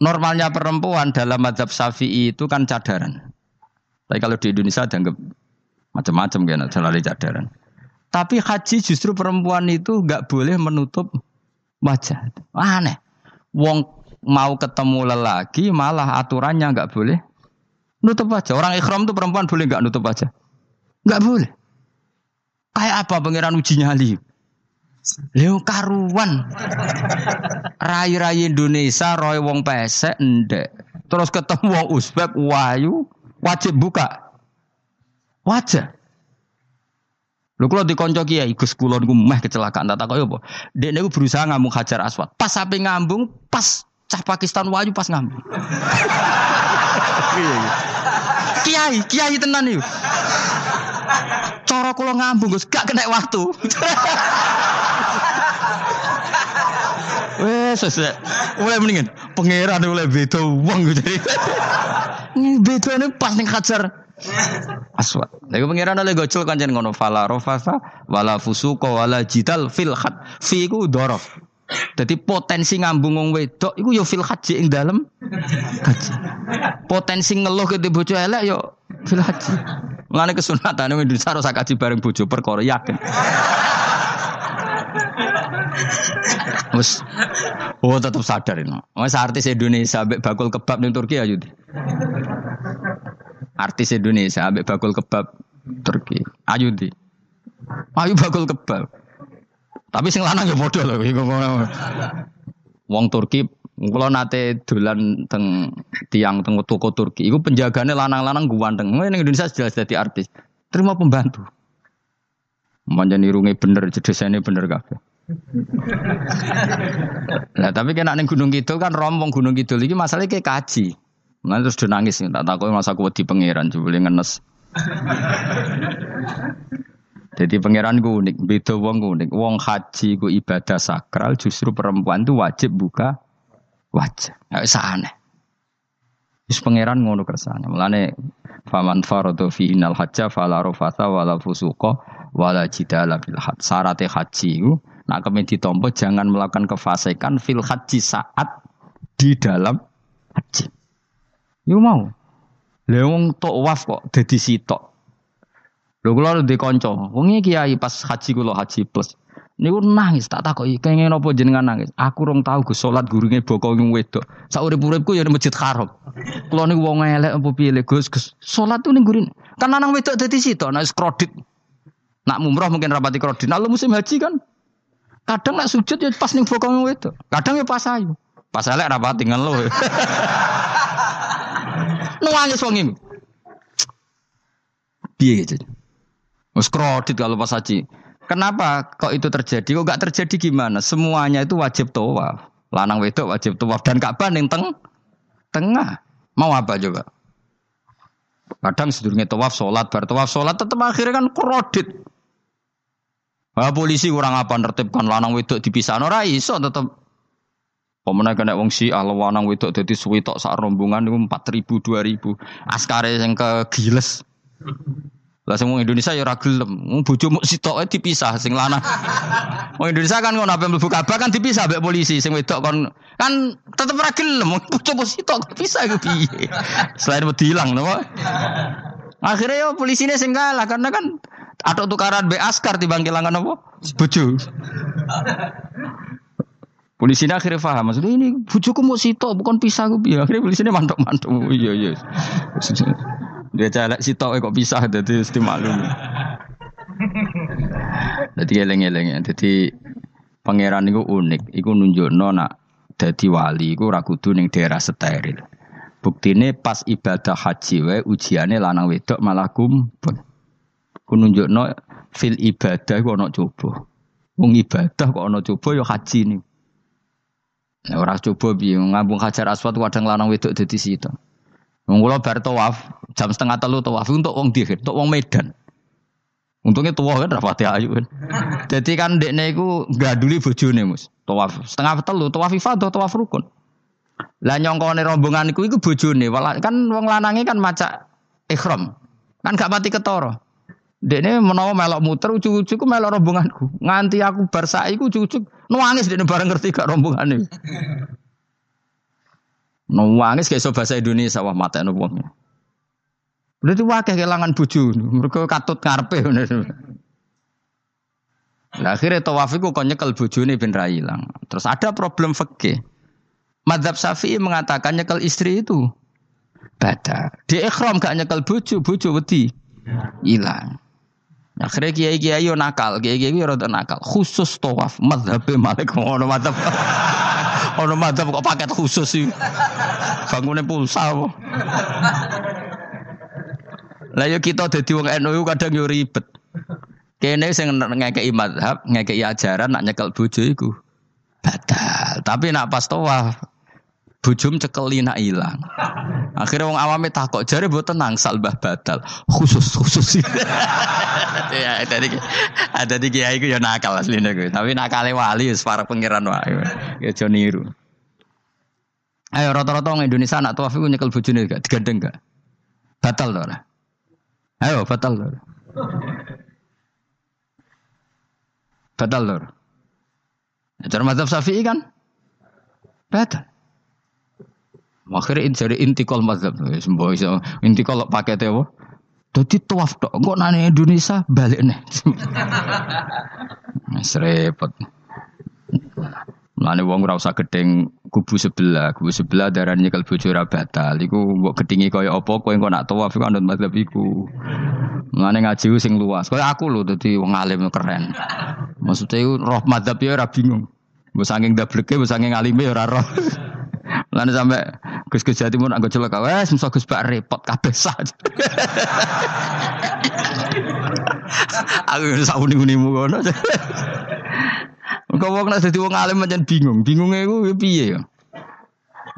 Normalnya perempuan dalam madhab syafi'i itu kan cadaran. Tapi kalau di Indonesia dianggap macam-macam kan, selalu cadaran. Tapi haji justru perempuan itu nggak boleh menutup wajah. Aneh. Wong mau ketemu lelaki malah aturannya nggak boleh nutup aja. Orang ikhram tuh perempuan boleh nggak nutup aja? Nggak boleh. Kayak apa pangeran uji nyali? Leo karuan. Rai-rai Indonesia roy wong pesek ndek. Terus ketemu wong Uzbek wayu wajib buka. Wajah. Lho kalau dikonco kiai Gus kula niku meh kecelakaan tak takoki apa? Dek niku berusaha ngambung Hajar Aswad. Pas sampai ngambung, pas cah Pakistan waju pas ngambung. kiai, kiai tenan niku. Cara kula ngambung Gus gak kena waktu. Wes, wes. Mulai mendingan pangeran mulai beda wong gitu. Beda ini pas ning Hajar Aswad. Lagi pengiran oleh gocul kan jangan ngono fala rofasa wala fusuko wala jidal fil khat. Fi dorof. Jadi potensi ngambung wong wedok iku yo fil haji ing dalem haji. Potensi ngeluh ke bojo elek yo fil haji. Mulane kesunatan wong Indonesia harus kaji bareng bojo perkara yakin. Wes oh tetap sadar ini. Wes artis Indonesia bakul kebab ning Turki ayo artis Indonesia ambek bakul kebab Turki. Ayu di. Ayu bakul kebab. Tapi sing lanang ya padha lho Wong Turki kalau nate dolan teng tiang teng toko Turki, itu penjagane lanang-lanang guanteng. Ini Indonesia jelas jadi artis. Terima pembantu. Manjan irunge bener, jedesane bener kabeh. nah tapi kena neng Gunung Kidul kan rombong Gunung Kidul ini masalahnya kayak kaji. Nah terus dia nangis, tak tahu masa aku di pangeran, coba ngenes. Jadi pangeran gue unik, beda wong unik. Wong haji gue ibadah sakral, justru perempuan itu wajib buka wajah. Nggak bisa aneh. Terus pangeran ngono kersane. Mulane faman faradu fi innal hajja fala rafasa wala fusuqa wala jidala fil hajj. Syarat haji itu nak kemen ditompo jangan melakukan kefasikan fil haji saat di dalam haji. Yo mau. Lha wong waf kok dadi sitok. Lho kula ndek kanca, wong kiai pas haji kula haji plus. Niku nangis tak takoki, kenging napa jenengan nangis? Aku rong tau Gus salat gurunge boko wedok. Sak urip-uripku ya di Masjid Haram. Kula niku wong elek apa piye Gus Gus. Salat tuh ning gurin. Kan lanang wedok dadi sitok nek kredit. Nak mumroh mungkin rapati kredit. Nah, musim haji kan kadang nak sujud ya pas ning boko wedok. Kadang ya pas ayu. Pas elek rapati lo. Nangis wong iku. Piye gitu. Wes kalau pas haji. Kenapa kok itu terjadi? Kok gak terjadi gimana? Semuanya itu wajib tawaf. Lanang wedok wajib tawaf dan Ka'bah ning teng tengah. Mau apa coba? Kadang sedurunge tawaf salat, bar tawaf salat tetep akhirnya kan kredit. Ah, polisi kurang apa nertibkan lanang wedok dipisah ora iso tetep Pemenang kena wong si lanang wedok dadi suwi tok sak rombongan niku 4000 2000. Askare sing kegiles. Lah sing wong Indonesia ya ora gelem. Wong bojomu sitoke dipisah sing lanang. Wong Indonesia kan ngono ape mlebu Ka'bah kan dipisah mbek polisi sing wedok kon kan tetep ora gelem. Wong bojomu sitok dipisah iku piye. Selain wedi ilang napa? Akhirnya ya polisinya sing kalah karena kan atau tukaran be askar di kelangan apa? Bojo. Polisi ini akhirnya paham, maksudnya ini bujuku mau sito, bukan pisah gue biar akhirnya polisi ini mantok mantok, iya iya. Dia celek sito kok pisah, jadi mesti maklum. Jadi eleng eleng ya, jadi pangeran itu unik, itu nunjuk nona, jadi wali, itu rakudu neng daerah steril. Bukti ini pas ibadah haji we ujiannya lanang wedok malah kumpul. Ku nunjuk no fil ibadah kok ono coba. Wong ibadah kok ono coba ya haji nih. Nah, ora coba piye ngambung Hajar Aswad kadang lanang wedok dadi situ. Wong kula bar tawaf jam setengah telu tawaf untuk wong dihir, untuk wong Medan. Untungnya tua kan rapati ayu kan. Jadi kan dekne iku gaduli bojone Mus. Tawaf setengah telu, tawaf ifadah, tawaf rukun. Lah nyongkone rombongan iku iku bojone, kan wong lanange kan maca ikhram. Kan gak pati ketara. Dekne menawa melok muter ujuk-ujuk melok rombonganku. Nganti aku bar saiki ujuk-ujuk Nuangis dia bareng ngerti gak rombongan ini. Nuangis kayak bahasa Indonesia wah mata wong. Berarti wakil kehilangan buju, mereka katut karpe. Nah, akhirnya tawafiku kok nyekel ini bin Railang. Terus ada problem fakih. Madhab Syafi'i mengatakan nyekel istri itu bada. Di ikhram gak nyekel buju, buju wedi hilang. Akhirnya kiai kiai yo nakal, kiai kiai yo rada nakal. Khusus tawaf madhab malik ngono madhab. Ono madhab kok paket khusus sih. Bangunnya pulsa. Lah yo kita dadi wong NU kadang yo ribet. Kene sing ngekeki madhab, ngekeki ajaran nak nyekel bojo iku batal. Tapi nak pas tawaf bujum cekeli nak ilang. Akhirnya wong awame takok jare mbok tenang salbah batal. Khusus khusus. ya tadi ada di kiai ya nakal asline ku. Tapi nakale wali wis para pangeran wae. Ya aja niru. Ayo rata-rata wong Indonesia anak tawaf iku nyekel bojone gak digandeng gak? Batal to ora? Ayo batal to. Batal to. Cara mazhab Syafi'i kan? Batal. Akhirnya jadi intikal mazhab. Semboh iso intikal pakai apa? Jadi tuaf tok. Kok nane Indonesia balik nih. Serepot. Mulane wong ora usah gedeng kubu sebelah, kubu sebelah darah nyekel bojo ora. Iku mbok gedingi kaya apa kowe engko nak tawaf iku anut mazhab iku. Mulane ngaji sing luas. Kaya aku lho dadi wong alim keren. Maksudnya iku roh mazhab ya ora bingung. Mbok saking dableke, mbok saking alime ya ora roh. Mulane sampe Gus Gus Jawa Timur anggo celaka wes musa Gus Bak repot kabeh sah. Aku sak uni-unimu kono. Kau wong nek dadi wong alim pancen bingung. Bingunge iku piye ya?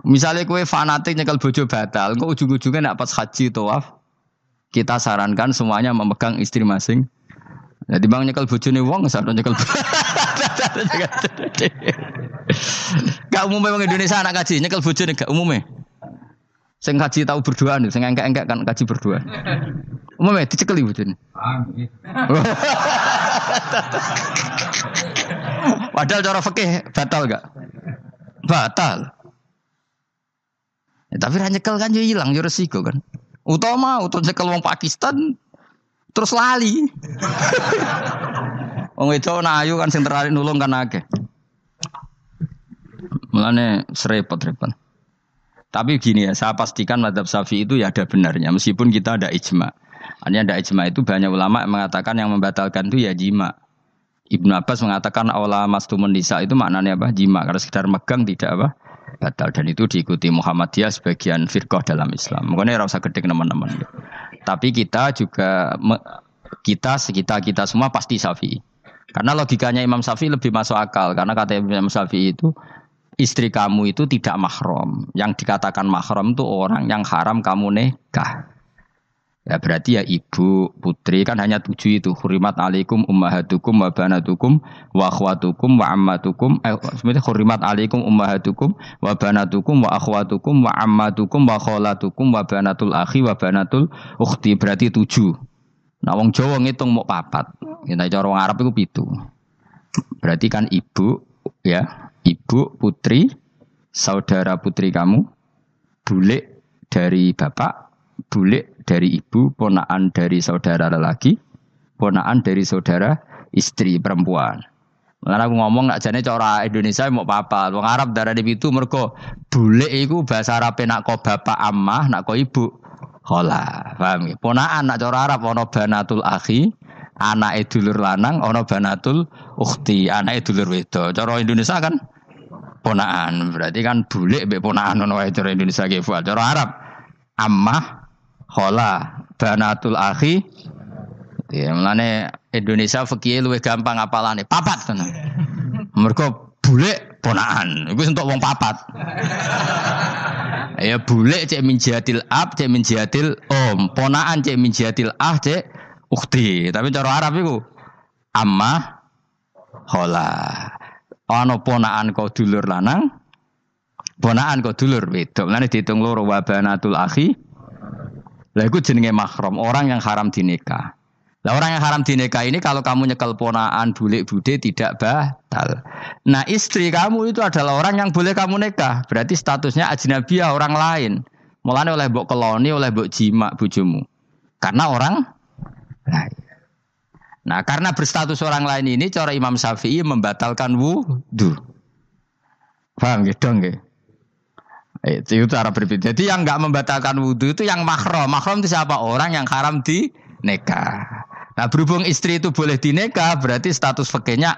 Misalnya kue fanatik nyekel bojo batal, kok ujung-ujungnya nak pas haji tawaf, kita sarankan semuanya memegang istri masing. Jadi bang nyekel bojone wong sampe nyekel. Gak umumnya wong Indonesia anak kaji nyekel bojone gak umumnya. Sing kaji tahu berdua nih, sing engkek-engkek kan kaji berdua. Umumnya dicekeli bojone. Padahal cara fikih batal gak? Batal. Ya, tapi ranyekel kan yo hilang yo resiko kan. Utama utama nyekel wong Pakistan terus lali. Wong itu ayu kan sing tertarik nulung kan akeh. Mulane serepot-repot. Tapi gini ya, saya pastikan madhab safi itu ya ada benarnya, meskipun kita ada ijma. Hanya ada ijma itu banyak ulama yang mengatakan yang membatalkan itu ya jima. Ibnu Abbas mengatakan awla mastumun nisa itu maknanya apa? Jima. Karena sekedar megang tidak apa? Batal. Dan itu diikuti Muhammadiyah sebagian firqah dalam Islam. Makanya rasa gede teman-teman. Tapi kita juga kita sekitar kita semua pasti safi. Karena logikanya Imam Syafi'i lebih masuk akal. Karena kata Imam Syafi'i itu istri kamu itu tidak mahram. Yang dikatakan mahram itu orang yang haram kamu nikah. Ya berarti ya ibu, putri kan hanya tujuh itu. Hurimat alaikum ummahatukum wa banatukum wa akhwatukum wa ammatukum. Eh, sebenarnya hurimat alaikum ummahatukum wa banatukum wa akhwatukum wa ammatukum wa kholatukum wa banatul akhi wa banatul ukhti. Berarti tujuh. Nah wong Jawa ngitung mau papat. Kita cara wong Arab itu pitu. Berarti kan ibu ya, ibu, putri, saudara putri kamu, bule dari bapak, bule dari ibu, ponaan dari saudara lelaki, ponaan dari saudara istri perempuan. Karena aku ngomong nak jane cara Indonesia mau papa, wong Arab darah di itu mergo bule iku bahasa Arab nak kok bapak amah, nak kok ibu hola. Paham ya? Ponaan nak cara Arab ana banatul akhi, anak dulur lanang, ana banatul ukhti, anak dulur wedok. Cara Indonesia kan ponaan. Berarti kan bule mbek ponaan ana cara Indonesia ge Cara Arab ammah khola banatul akhi ya Indonesia fikih luwih gampang apalane papat tenan mergo bule ponaan iku untuk wong papat ya bule cek min ab cek min om. Ponaan cek min ah cek ukti tapi cara Arab iku amma khola ana ponaan kau dulur lanang? Ponaan kau dulur wedok. Lane dihitung loro wabanatul akhi. Lah itu jenenge mahram, orang yang haram dinikah. Lah orang yang haram dinikah ini kalau kamu nyekel ponaan bulik bude tidak batal. Nah istri kamu itu adalah orang yang boleh kamu nikah. Berarti statusnya ajnabiyah orang lain. Mulane oleh mbok keloni, oleh mbok jima bojomu. Karena orang lain. Nah karena berstatus orang lain ini cara Imam Syafi'i membatalkan wudhu. Paham gitu nggih? Itu cara berbeda. Jadi yang nggak membatalkan wudhu itu yang mahram. Mahram itu siapa? Orang yang haram di nikah. Nah berhubung istri itu boleh dinekah, berarti status fakirnya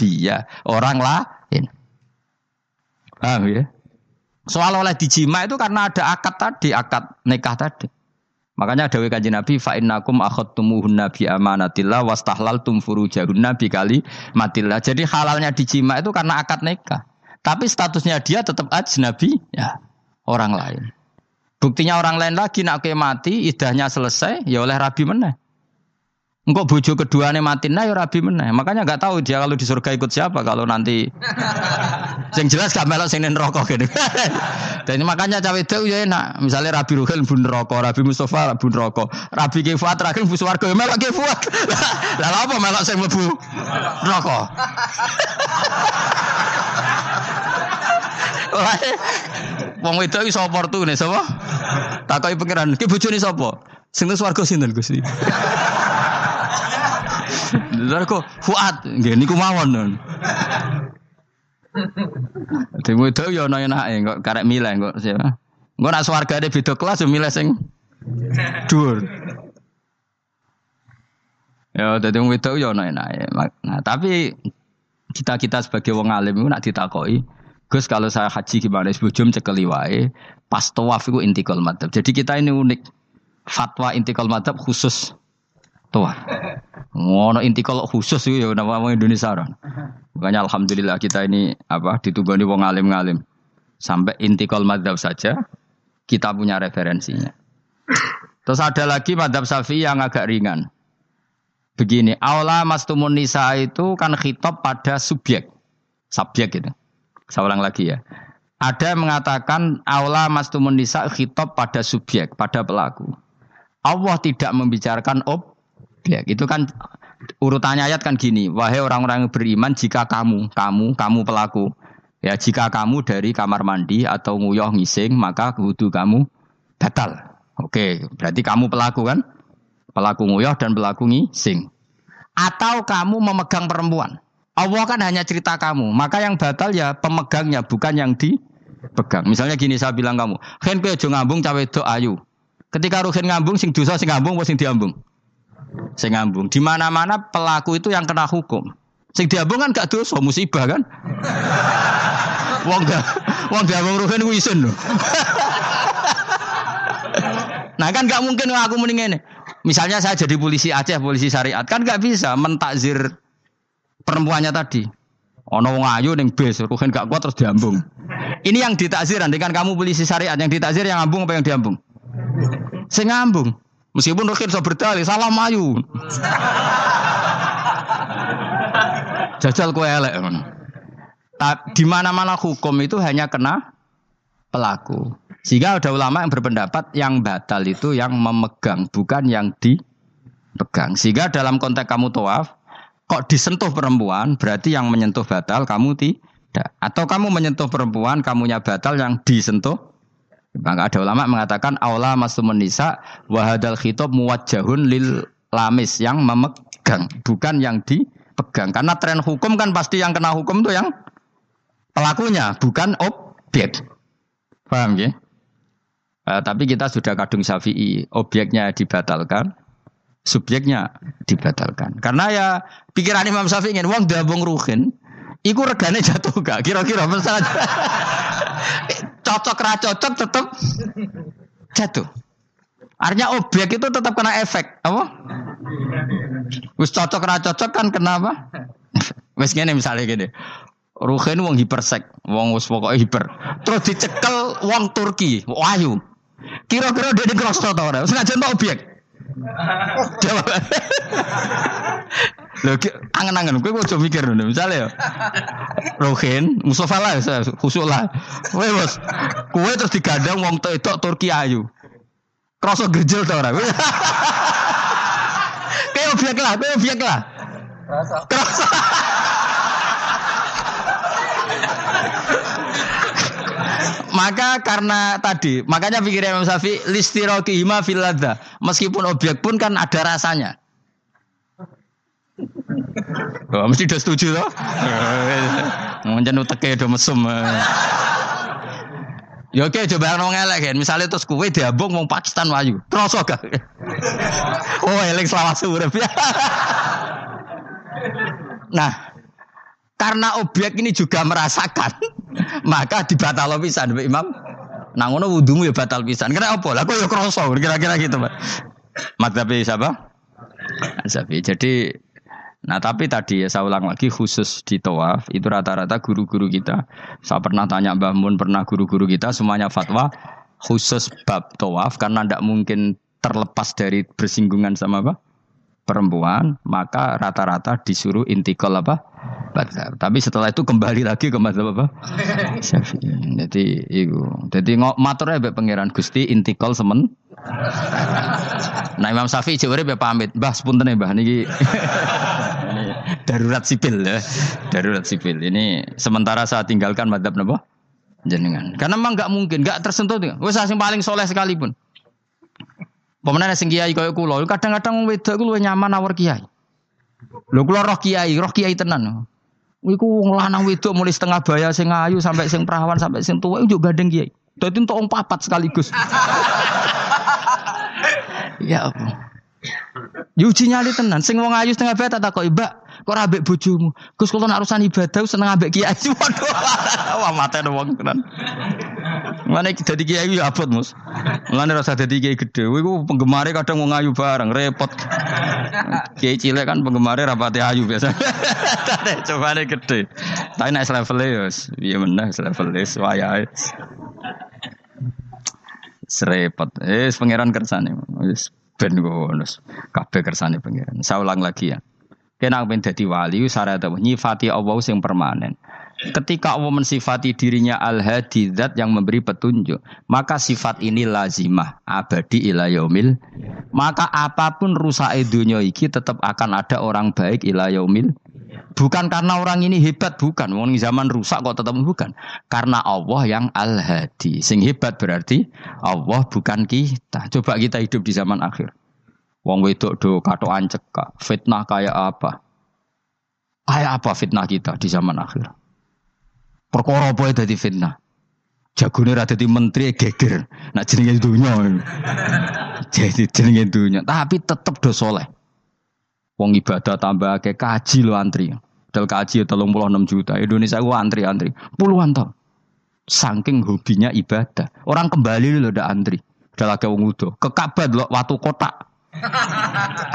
ya orang lain. Paham ya? Soal oleh dijima itu karena ada akad tadi, akad nikah tadi. Makanya ada kaji Nabi fa innakum akhadtumuhunna bi amanatillah wastahlaltum furujahunna bi kali matillah. Jadi halalnya dijima itu karena akad nikah. Tapi statusnya dia tetap ajnabi ya orang lain. Buktinya orang lain lagi nak mati, idahnya selesai, ya oleh rabi meneh. Engkau bojo kedua nih mati nah ya rabi meneh. Makanya nggak tahu dia kalau di surga ikut siapa kalau nanti. yang jelas gak melok sing rokok gitu. Dan makanya cawe itu ya enak. Misalnya Rabi Ruhel bun rokok, Rabi Mustafa bun rokok, Rabi Kifuat terakhir bus warga ya melok Kifuat. Lah apa melok sing mlebu rokok? Wong wedok iki sapa nih sapa? Takoki pangeran, ki bojone sapa? Sing nang swarga sinten Gusti? Lha kok Fuad, nggih niku mawon. Dadi wedok yo ana enake kok karek milih kok siapa? Engko nak swargane beda kelas yo milih sing dhuwur. Ya dadi wong wedok yo ana enake. Nah, tapi kita-kita sebagai wong alim itu nak ditakoki, Gus kalau saya haji gimana? Sebujum cekeli wae. Pas tawaf itu intikal madhab. Jadi kita ini unik. Fatwa intikal madhab khusus tawaf. Ngono intikal khusus ya nama orang Indonesia orang. Makanya alhamdulillah kita ini apa ditugani wong alim ngalim. Sampai intikal madhab saja kita punya referensinya. Terus ada lagi madhab syafi'i yang agak ringan. Begini, aula mastumun nisa itu kan khitab pada subjek. Subjek gitu. Saya ulang lagi ya. Ada yang mengatakan aula mastumun nisa khitab pada subjek, pada pelaku. Allah tidak membicarakan objek. Itu kan urutannya ayat kan gini, wahai orang-orang beriman jika kamu, kamu, kamu pelaku. Ya, jika kamu dari kamar mandi atau nguyuh ngising, maka wudhu kamu batal. Oke, berarti kamu pelaku kan? Pelaku nguyuh dan pelaku ngising. Atau kamu memegang perempuan. Allah kan hanya cerita kamu, maka yang batal ya pemegangnya bukan yang dipegang. Misalnya gini saya bilang kamu, "Hen kowe ngambung cawe do ayu." Ketika ruhen ngambung sing dosa sing ngambung apa sing diambung? Sing ngambung. Di mana-mana pelaku itu yang kena hukum. Sing diambung kan gak dosa, musibah kan? wong gak wong diambung ruhen ku isin lho. nah kan gak mungkin aku mending ini. Misalnya saya jadi polisi Aceh, polisi syariat, kan gak bisa mentakzir perempuannya tadi. Ono wong ayu ning bis, ruhen gak kuat terus diambung. Ini yang ditakzir, nanti kan kamu polisi syariat yang ditakzir yang ngambung apa yang diambung? Sing ngambung. Meskipun Rukin bisa berdalih, salah mayu. Jajal kue elek. Di mana-mana hukum itu hanya kena pelaku. Sehingga ada ulama yang berpendapat yang batal itu yang memegang, bukan yang dipegang. Sehingga dalam konteks kamu tawaf, kok disentuh perempuan, berarti yang menyentuh batal kamu tidak. Atau kamu menyentuh perempuan, kamunya batal yang disentuh. Maka ada ulama mengatakan aula masumun nisa wahadal khitab muwajjahun lil lamis yang memegang, bukan yang dipegang. Karena tren hukum kan pasti yang kena hukum itu yang pelakunya, bukan objek. Paham ya? Uh, tapi kita sudah kadung syafi'i, objeknya dibatalkan, subjeknya dibatalkan. Karena ya pikiran Imam Syafi'i ingin uang dabung ruhin, iku regane jatuh gak? Kira-kira misalnya cocok ra cocok tetap jatuh. Artinya objek itu tetap kena efek, apa? Wis cocok ra cocok kan kenapa? Wis ngene misalnya gini. Ruhin wong hipersek, wong wis pokoke hiper. Terus dicekel wong Turki, wahyu. Kira-kira dia dikrosno ta ora? Sengaja objek. Jawab. Lho angen-angen kowe ojo mikir ngono. Misale ya. Rohin, Mustafa lah khusuk lah. Kowe bos. Kowe terus digandeng wong itu Turki ayu. Krasa gerjel ta ora? Kayak objek lah, kayak objek lah. Krasa. Krasa. Maka karena tadi, makanya pikir Imam Syafi'i listiroki hima filada. Meskipun objek pun kan ada rasanya. Oh, mesti udah setuju loh. Mungkin uteke udah mesum. Ya oke coba yang elek kan. Misalnya terus kue diabung mau Pakistan wayu. Terus gak? Oh elek selamat sore. nah, karena objek ini juga merasakan, maka dibatal pisan Mbak Imam. Nah ngono wudumu ya batal pisan. Kira apa? Lah kok ya kroso kira-kira gitu, Pak. Madzhabi siapa? Madzhabi. Jadi Nah tapi tadi ya saya ulang lagi khusus di tawaf itu rata-rata guru-guru kita. Saya pernah tanya Mbah Mun, pernah guru-guru kita semuanya fatwa khusus bab tawaf karena tidak mungkin terlepas dari bersinggungan sama apa perempuan, maka rata-rata disuruh intikal apa Madhab. Tapi setelah itu kembali lagi ke madhab apa? Syafi'i. Jadi itu. Jadi ngok maturnya be pangeran Gusti intikal semen. Nah Imam Syafi'i jawabnya be pamit. Mbah sepunten ya mbah niki. darurat sipil ya. Darurat sipil. Ini sementara saya tinggalkan madhab napa? Jenengan. Karena memang nggak mungkin, nggak tersentuh. Wes yang paling soleh sekalipun. Pemenang sing kiai kaya kula, kadang-kadang wedok ku luwih nyaman awar kiai. Lho kula roh kiai, roh kiai tenan. Iku wong lanang wedok mulai setengah baya sing ayu sampai sing perawan sampai sing tua itu gandeng kiai. Dadi wong papat sekaligus. ya apa? Yuji nyali tenan, sing wong ayu setengah baya tak takoki, "Mbak, kok ora ambek bojomu?" Gus kula nak urusan ibadah seneng ambek kiai. Waduh. Wah, mate wong tenan. Mana dadi kiai ya abot, Mus. Mulane rasa dadi kiai gede. Kowe ku penggemare kadang wong ayu bareng, repot. Kiai cilik kan penggemare rapati ayu biasa. Coba nih gede. Tapi naik level ya, iya meneh level wayahe. Serepot. Eh, pangeran kersane. Wis ben ngono. Kabeh kersane pangeran. Saya ulang lagi ya. Kena ben dadi wali syarat nyifati Allah sing permanen. Ketika Allah mensifati dirinya al-hadi yang memberi petunjuk, maka sifat ini lazimah abadi ila yaumil. Maka apa pun rusak dunia iki tetap akan ada orang baik ila yaumil. Bukan karena orang ini hebat, bukan. Wong zaman rusak kok tetap bukan. Karena Allah yang al-hadi. Sing hebat berarti Allah bukan kita. Coba kita hidup di zaman akhir. Wong wedok do kato ancek fitnah kayak apa? Kayak apa fitnah kita di zaman akhir? Perkara apa dadi fitnah? Jagone ra dadi menteri geger. Nak jenenge dunya. Jadi jenenge dunya, tapi tetep do soleh. Wong ibadah tambah ke kaji lo antri. Dal kaji ya enam juta. Indonesia gua antri-antri puluhan tahun. Saking hobinya ibadah. Orang kembali lo udah antri. Udah lagi wong udo. Ke Ka'bah lo waktu kotak.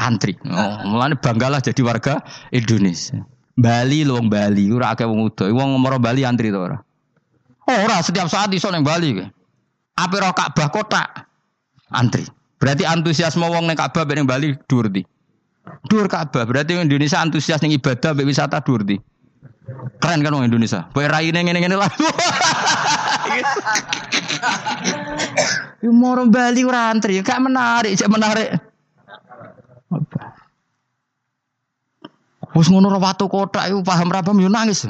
antri. Oh, mulane banggalah jadi warga Indonesia. Bali lu wong Bali, ora akeh wong udo. Wong ngomoro Bali antri to ora? Ora, setiap saat iso ning Bali. Ape ro Ka'bah kota antri. Berarti antusiasme wong ning Ka'bah ning Bali dhuwur Dhuwur Ka'bah. Berarti Indonesia antusias ning ibadah mbek wisata dhuwur di. Keren kan wong Indonesia. Boy raine ngene-ngene lah. Yo moro Bali ora antri, gak menarik, cek menarik. Wes ngono ora watu kotak iku paham ra paham yo nangis.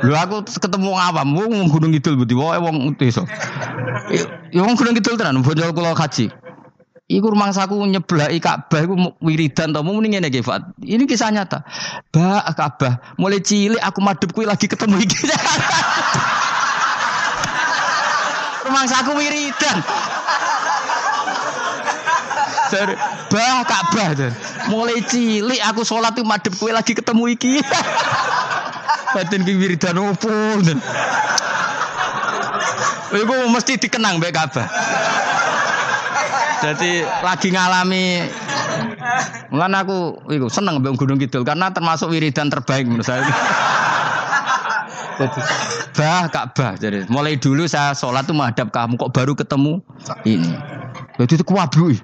Lho aku ketemu awam wong Gunung Kidul budi wae wong desa. Ya wong Gunung Kidul tenan bonyol kula kaji. Iku rumangsaku nyeblaki Ka'bah iku wiridan to muni ngene iki Fat. Ini kisah nyata. Ba Ka'bah mulai cilik aku madhep kuwi lagi ketemu iki. rumangsaku wiridan. Dari bah Ka'bah tuh. Mulai cilik aku sholat tuh madep kue lagi ketemu iki. Batin ki wiridan opo. Iku mesti dikenang mbek Ka'bah. Jadi lagi ngalami Mulan aku iku seneng mbek Gunung Kidul karena termasuk wiridan terbaik menurut saya. Jadi, bah Ka'bah. Jadi mulai dulu saya sholat tuh menghadap kamu kok baru ketemu ini. Jadi itu kuablu.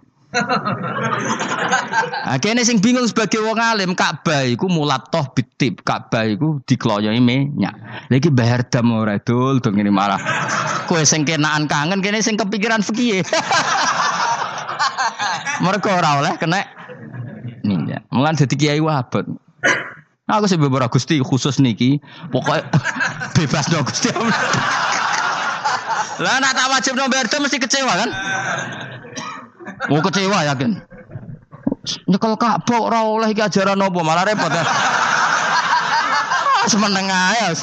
Akhirnya sing bingung sebagai wong alim Ka'bah iku mulat toh bitip Ka'bah iku dikloyoi minyak. Lagi bayar dam ora dul dong ini malah. Kue sing kenaan kangen kene sing kepikiran fikih. Mereka ora oleh kena minyak. Mulan dadi kiai wabot. Aku sih beberapa gusti khusus niki, pokoknya bebas dong gusti. Lah nak tak wajib nomor mesti kecewa kan? Mau kecewa yakin. Nyekel Ka'bah ora oleh iki ajaran apa malah repot ya. Semeneng ae.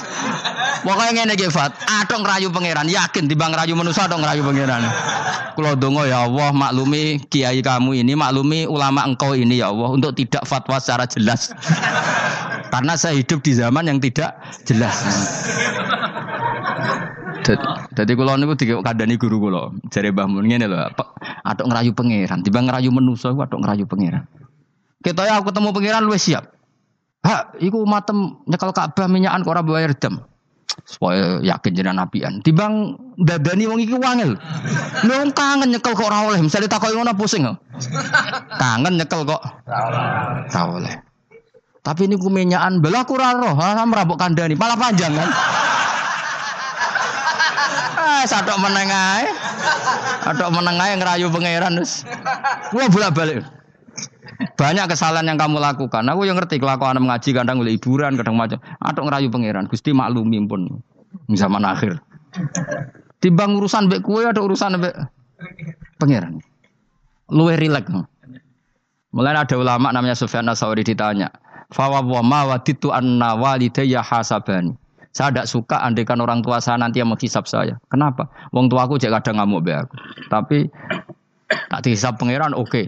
Pokoke ngene iki Fat, atok ngerayu pangeran, yakin timbang ngerayu manusa atok ngerayu pangeran. Kula donga ya Allah maklumi kiai kamu ini, maklumi ulama engkau ini ya Allah untuk tidak fatwa secara jelas. Karena saya hidup di zaman yang tidak jelas. Jadi kalau niku dikandani guru kula, jare Mbah Mun ngene lho, ngerayu pangeran, tiba ngerayu manusa atok ngerayu pangeran. Kita ya aku ketemu pangeran luwih siap. Hak, iku matem nyekel Ka'bah minyakan kok ora bayar dam. Supaya yakin jenengan nabian. Timbang dadani wong iki wangel. Lho kangen nyekel kok ora oleh, misale takoki ngono pusing. Kangen nyekel kok ora oleh. Tapi ini kumenyakan belah kurang roh, kandani, malah panjang kan. Ah, sadok menengai. Adok menengai ngerayu pangeran terus. Gua bolak-balik. Banyak kesalahan yang kamu lakukan. Aku yang ngerti kelakuan mengaji kadang oleh hiburan, kadang macam. Adok ngerayu pangeran. Gusti maklumi pun zaman akhir. Timbang urusan bek kue ada urusan bek pangeran. Luwe rilek. Mulai ada ulama namanya Sufyan Asauri ditanya, "Fawa wa ma waditu anna walidayya hasabani." Saya tidak suka andaikan orang tua saya nanti yang menghisap saya. Kenapa? Wong tua aku jadi kadang ngamuk be aku. Tapi tak dihisap pangeran oke. Okay.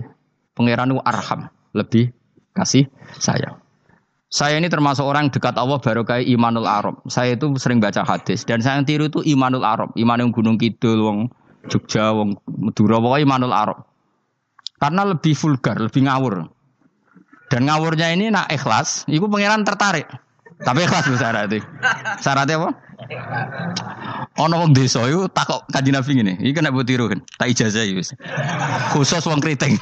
Pangeran itu arham, lebih kasih sayang. Saya ini termasuk orang dekat Allah baru kayak Imanul Arab. Saya itu sering baca hadis dan saya yang tiru itu Imanul Arab. Iman yang Gunung Kidul, wong Jogja, wong Madura, pokoknya Imanul Arab. Karena lebih vulgar, lebih ngawur. Dan ngawurnya ini nak ikhlas, itu pangeran tertarik. Tapi ikhlas bu syaratnya. Syaratnya apa? Ono wong desa iku takok kanjeng Nabi ngene. Iki kena mbok tiru kan. Tak ijazah wis. Khusus wong kriting.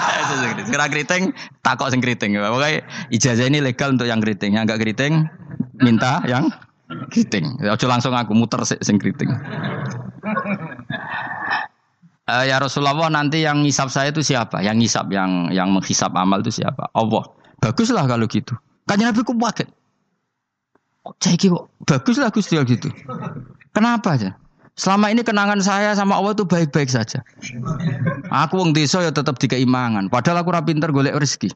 Kira kriting takok sing kriting. Pokoke ijazah ini legal untuk yang kriting. Yang enggak kriting minta yang kriting. Ojo langsung aku muter sing kriting. Uh, ya Rasulullah nanti yang ngisap saya itu siapa? Yang ngisap, yang yang menghisap amal itu siapa? Allah. Baguslah kalau gitu. Kanjeng Nabi ku paket. Saya kok bagus lah Gusti gitu. Kenapa aja? Selama ini kenangan saya sama Allah itu baik-baik saja. Aku wong desa ya tetap dikeimangan. Padahal aku ora pinter golek rezeki.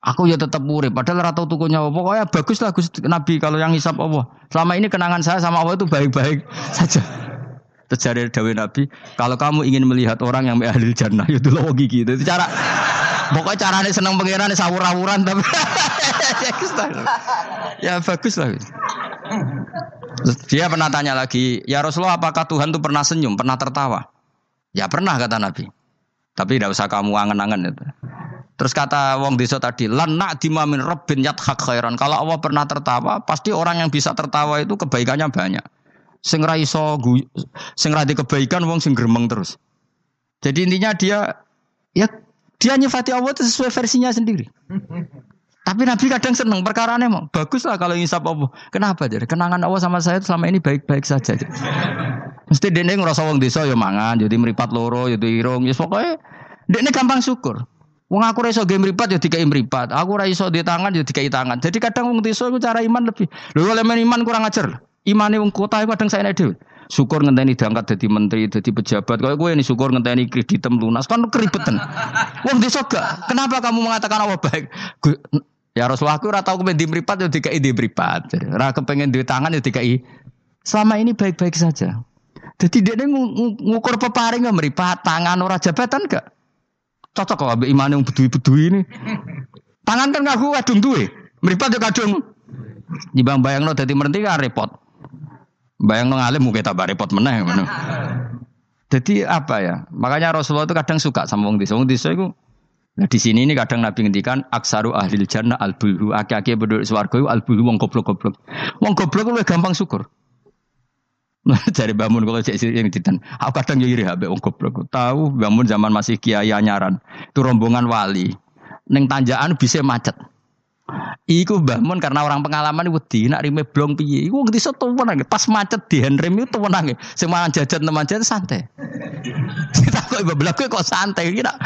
Aku ya tetap murid. Padahal rata tuku nyawa. Pokoknya bagus lah Gusti Nabi kalau yang hisap Allah. Selama ini kenangan saya sama Allah itu baik-baik saja. Terjadi Dawe Nabi, kalau kamu ingin melihat orang yang ahli jannah, itu loh gigi. Itu cara Pokoknya caranya seneng pengiran sawur-awuran tapi ya bagus lah. Dia pernah tanya lagi, ya Rasulullah apakah Tuhan itu pernah senyum, pernah tertawa? Ya pernah kata Nabi. Tapi tidak usah kamu angen-angen itu. Terus kata Wong Desa tadi, lenak dimamin Rabbin hak khairan. Kalau Allah pernah tertawa, pasti orang yang bisa tertawa itu kebaikannya banyak. Sing ra iso kebaikan wong sing gremeng terus. Jadi intinya dia ya dia nyifati Allah itu sesuai versinya sendiri. Tapi Nabi kadang seneng perkara emang bagus lah kalau ngisap Allah. Kenapa jadi kenangan Allah sama saya selama ini baik-baik saja. Mesti dia ngerasa wong desa ya mangan, jadi meripat loro, jadi irung, ya pokoknya dia gampang syukur. Wong aku raiso game mripat ya dikai mripat. Aku raiso di tangan ya dikai tangan. Jadi kadang wong desa iku cara iman lebih. Lho oleh iman kurang ajar. Imane wong kota iku kadang saya dhewe. Syukur ngenteni diangkat jadi menteri, jadi pejabat. Kalau gue ini syukur ngenteni kreditem lunas kan keribetan. Wong desa gak. Kenapa kamu mengatakan Allah baik? Ya Rasulullah aku ora tau kepen di mripat ya dikai di mripat. Ora kepengen di tangan ya dikai. Selama ini baik-baik saja. Jadi dia ngukur peparing nggak meripat tangan ora jabatan gak? Cocok kok ambek imane wong bedui-bedui ini. Tangan kan ngaku kadung duwe. Mripat yo kadung. Nyibang bayangno dadi merenti kan repot. Bayangno ngalim mungkin tambah repot meneh ngono. Jadi apa ya? Makanya Rasulullah itu kadang suka sama wong desa. Wong desa itu Nah di sini ini kadang Nabi ngendikan aksaru ahlil jannah al bulhu. Aki-aki penduduk swarga itu al bulhu wong goblok-goblok. Wong goblok lu gampang syukur. Cari bangun kalau cek yang titan. Aku kadang ya iri habis wong goblok. Tahu bangun zaman masih kiai anyaran. Itu rombongan wali. Neng tanjakan bisa macet. Iku bangun karena orang pengalaman wedi nak rime blong piye. Iku ngerti tuh nang pas macet di handrem itu tuh nang. Sing mangan jajan teman jajan santai. Kita kok ibu belak kok santai. Iki nak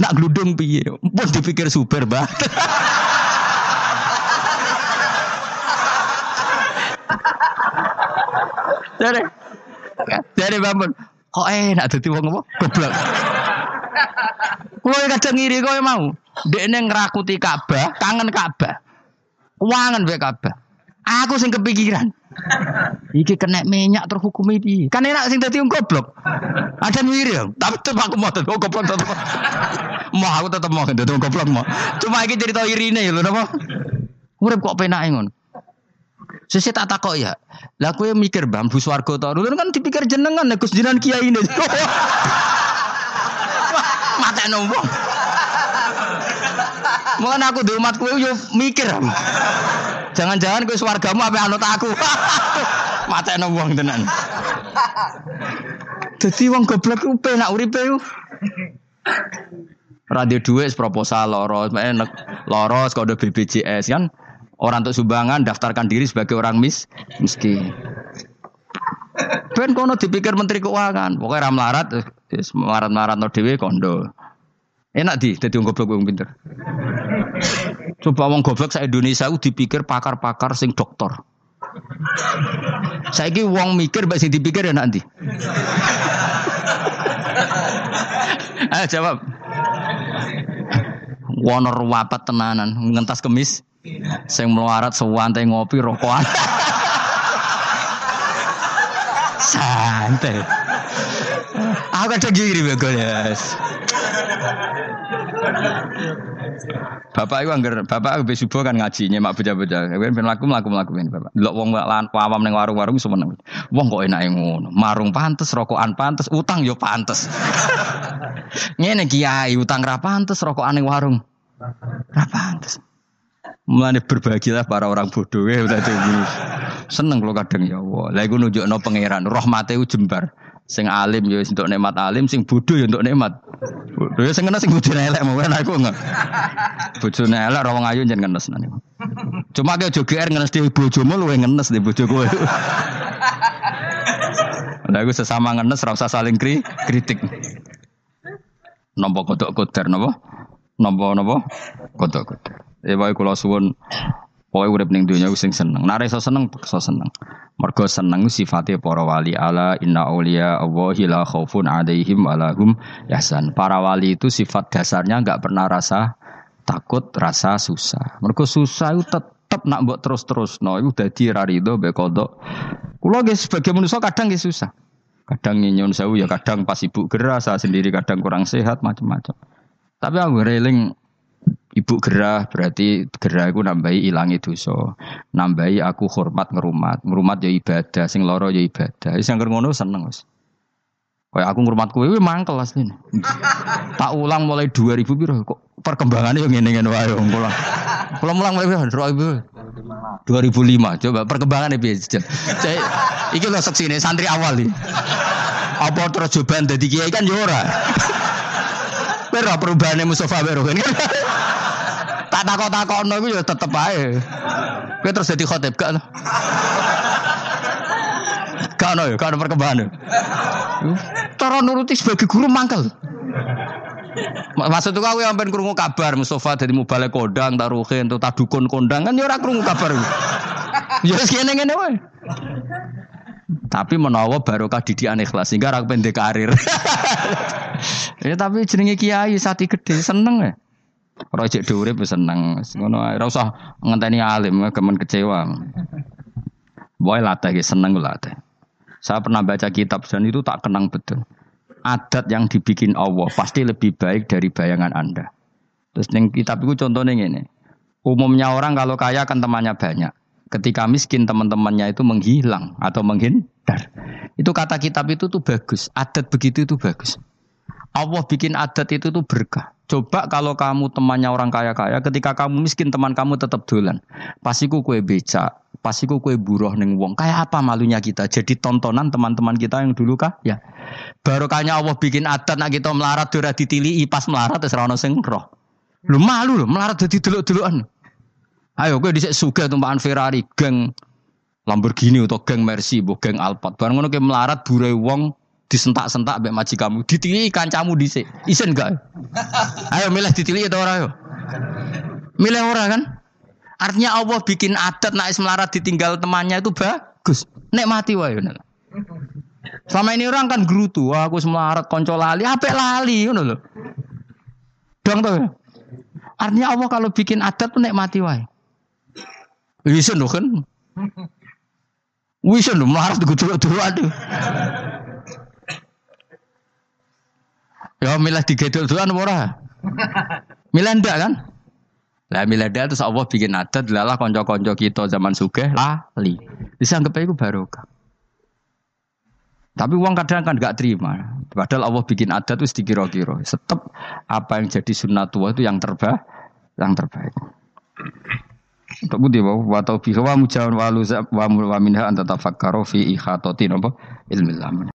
nak gludung piye. Pun dipikir super banget. Dari dari bangun. Kok enak dadi wong apa? Goblok. Kulo kadang ngiri kowe mau. Dekne ngrakuti Ka'bah, kangen Ka'bah. Wangen be Ka'bah. Aku sing kepikiran. Iki kena minyak terhukumi piye? Kan enak sing dadi goblok. Ada ya. Tapi tetep aku mau tetep goblok tetep. Mau aku tetep mau dadi goblok mau. Cuma iki cerita irine lho napa? Urip kok penake ngono. Sesi tak takok ya. Lah kowe mikir Bang Bu Swarga to. Lho kan dipikir jenengan Gus jenengan kiai ini. Mata nombong. Mulai aku di umat kowe yo mikir. Jangan-jangan kowe swargamu apa anut aku. Mata nombong tenan. Dadi wong goblok ku penak uripe ku. Radio duit proposal loro, enak loro kode BPJS kan Orang untuk sumbangan daftarkan diri sebagai orang mis miskin. Ben kono dipikir menteri keuangan, pokoknya ram larat, melarat-melarat no dewe kondo. Enak di, jadi wong goblok wong pinter. Coba wong goblok sa Indonesia u dipikir pakar-pakar sing dokter. Saiki wong mikir mbak sing dipikir ya nanti. Ayo jawab. Wonor wapat tenanan, ngentas kemis. Sing melarat sewantai ngopi rokokan. Santai. Aku kadang giri bagus. Bapak itu anggar, bapak aku besubuh kan ngaji nyemak bocah-bocah. Kowe ben laku mlaku mlaku ben bapak. Delok wong awam ning warung-warung seneng. Wong kok enake ngono. Marung pantes, rokokan pantes, utang yo pantes. Ngene kiai utang ra pantes, rokokan ning warung. Ra pantes. Mulane berbahagialah para orang bodoh ya udah Seneng kalau kadang ya Allah. Lah iku nunjukno pangeran, rahmate jembar. Sing alim ya untuk nikmat alim, sing bodoh ya untuk nikmat. Bodoh ya sing kena sing bojone elek mau kan aku enggak. Bojone elek ra wong ayu jen ngenes nane. Cuma ke GR ngenes dhewe bojomu luwe ngenes di bojo kowe. Lah aku sesama ngenes ra usah saling kri kritik. Nampa kodok kodar napa? Nampa napa? Kodok kodar. Ya bae kula suwun pokoke urip ning donya sing seneng. Nek iso seneng iso seneng. Mergo seneng sifate para wali ala inna auliya Allahi la khaufun alaihim walahum yahzan. Para wali itu sifat dasarnya enggak pernah rasa takut, rasa susah. Mergo susah itu tetep nak mbok terus-terus no iku dadi ra rido mbek kodok. Kula nggih sebagai manusia kadang nggih susah. Kadang nyun sewu ya kadang pas ibu gerah, saya sendiri kadang kurang sehat macam-macam. Tapi aku reling Ibu gerah berarti gerah aku nambahi ilangi dosa. Nambahi aku hormat ngerumat. Ngerumat ya ibadah, sing loro ya ibadah. Angger ngono seneng wis. Kayak aku ngrumat kowe kuwi mangkel asline. tak ulang mulai 2000 piro kok perkembangannya yang ngene-ngene wae wong kula. Kula mulang mulai 2000. 2005. Coba perkembangan piye? Saya iki lho seksine santri awal iki. Apa terus cobaan dadi kiai kan yo ora. Pero perubahannya Mustafa Bero kan. tak takok-takokno iku yo tetep ae. Kowe terus dadi khotib gak? Gak ono ya, gak perkembangan. Cara nuruti sebagai guru mangkel. Maksud aku yang pengen krungu kabar Mustafa dari mubalik kodang, taruhin, tuh tadukun kondang kan ya ora kabar. ya wis ngene-ngene wae. Tapi menawa barokah didikan ikhlas sehingga ora pendek karir. ya tapi jenenge kiai sati gede seneng ya. Ora cek dhuwure wis seneng. Ngono ae ora usah ngenteni alim kemen kecewa. Boy latih seneng latih. Saya pernah baca kitab dan itu tak kenang betul adat yang dibikin Allah pasti lebih baik dari bayangan Anda. Terus neng kitab itu contohnya ini. Umumnya orang kalau kaya kan temannya banyak. Ketika miskin teman-temannya itu menghilang atau menghindar. Itu kata kitab itu tuh bagus. Adat begitu itu bagus. Allah bikin adat itu tuh berkah. Coba kalau kamu temannya orang kaya-kaya, ketika kamu miskin teman kamu tetap dolan. Pasiku kue beca, pasiku kue buruh neng wong. Kayak apa malunya kita? Jadi tontonan teman-teman kita yang dulu kah? Ya. Barokahnya Allah bikin adat nak kita melarat dora ditili pas melarat terus rono sing. Lu malu loh melarat jadi dulu-duluan. Ayo gue dhisik suga tumpahan Ferrari, geng Lamborghini atau geng Mercy, bu geng Alphard. Barang ngono melarat burai wong disentak-sentak mbek maji kamu, ditili kancamu dhisik. Isen gak? Ayo milih ditili atau ora yo? Milih ora kan? Artinya Allah bikin adat nak melarat ditinggal temannya itu bagus. Nek mati wae Selama ini orang kan gerutu, wah aku semarat konco lali, apa lali ngono lho. Dong tuh. Artinya Allah kalau bikin adat tuh nek mati wae. Wisen lho kan. Wisen lho melarat dulu aduh. Ya milah digedol duluan ora? Milah ndak kan? Lah milah ndak terus Allah bikin adat lalah konco-konco kita zaman sugih lali. Bisa anggap itu barokah. Tapi uang kadang kan gak terima. Padahal Allah bikin adat itu dikira-kira. Tetap apa yang jadi sunnatullah itu yang terbaik, yang terbaik. Untuk budi bahwa wa taufiq wa mujawan wa wa minha an tatafakkaru fi ikhatatin apa ilmillah.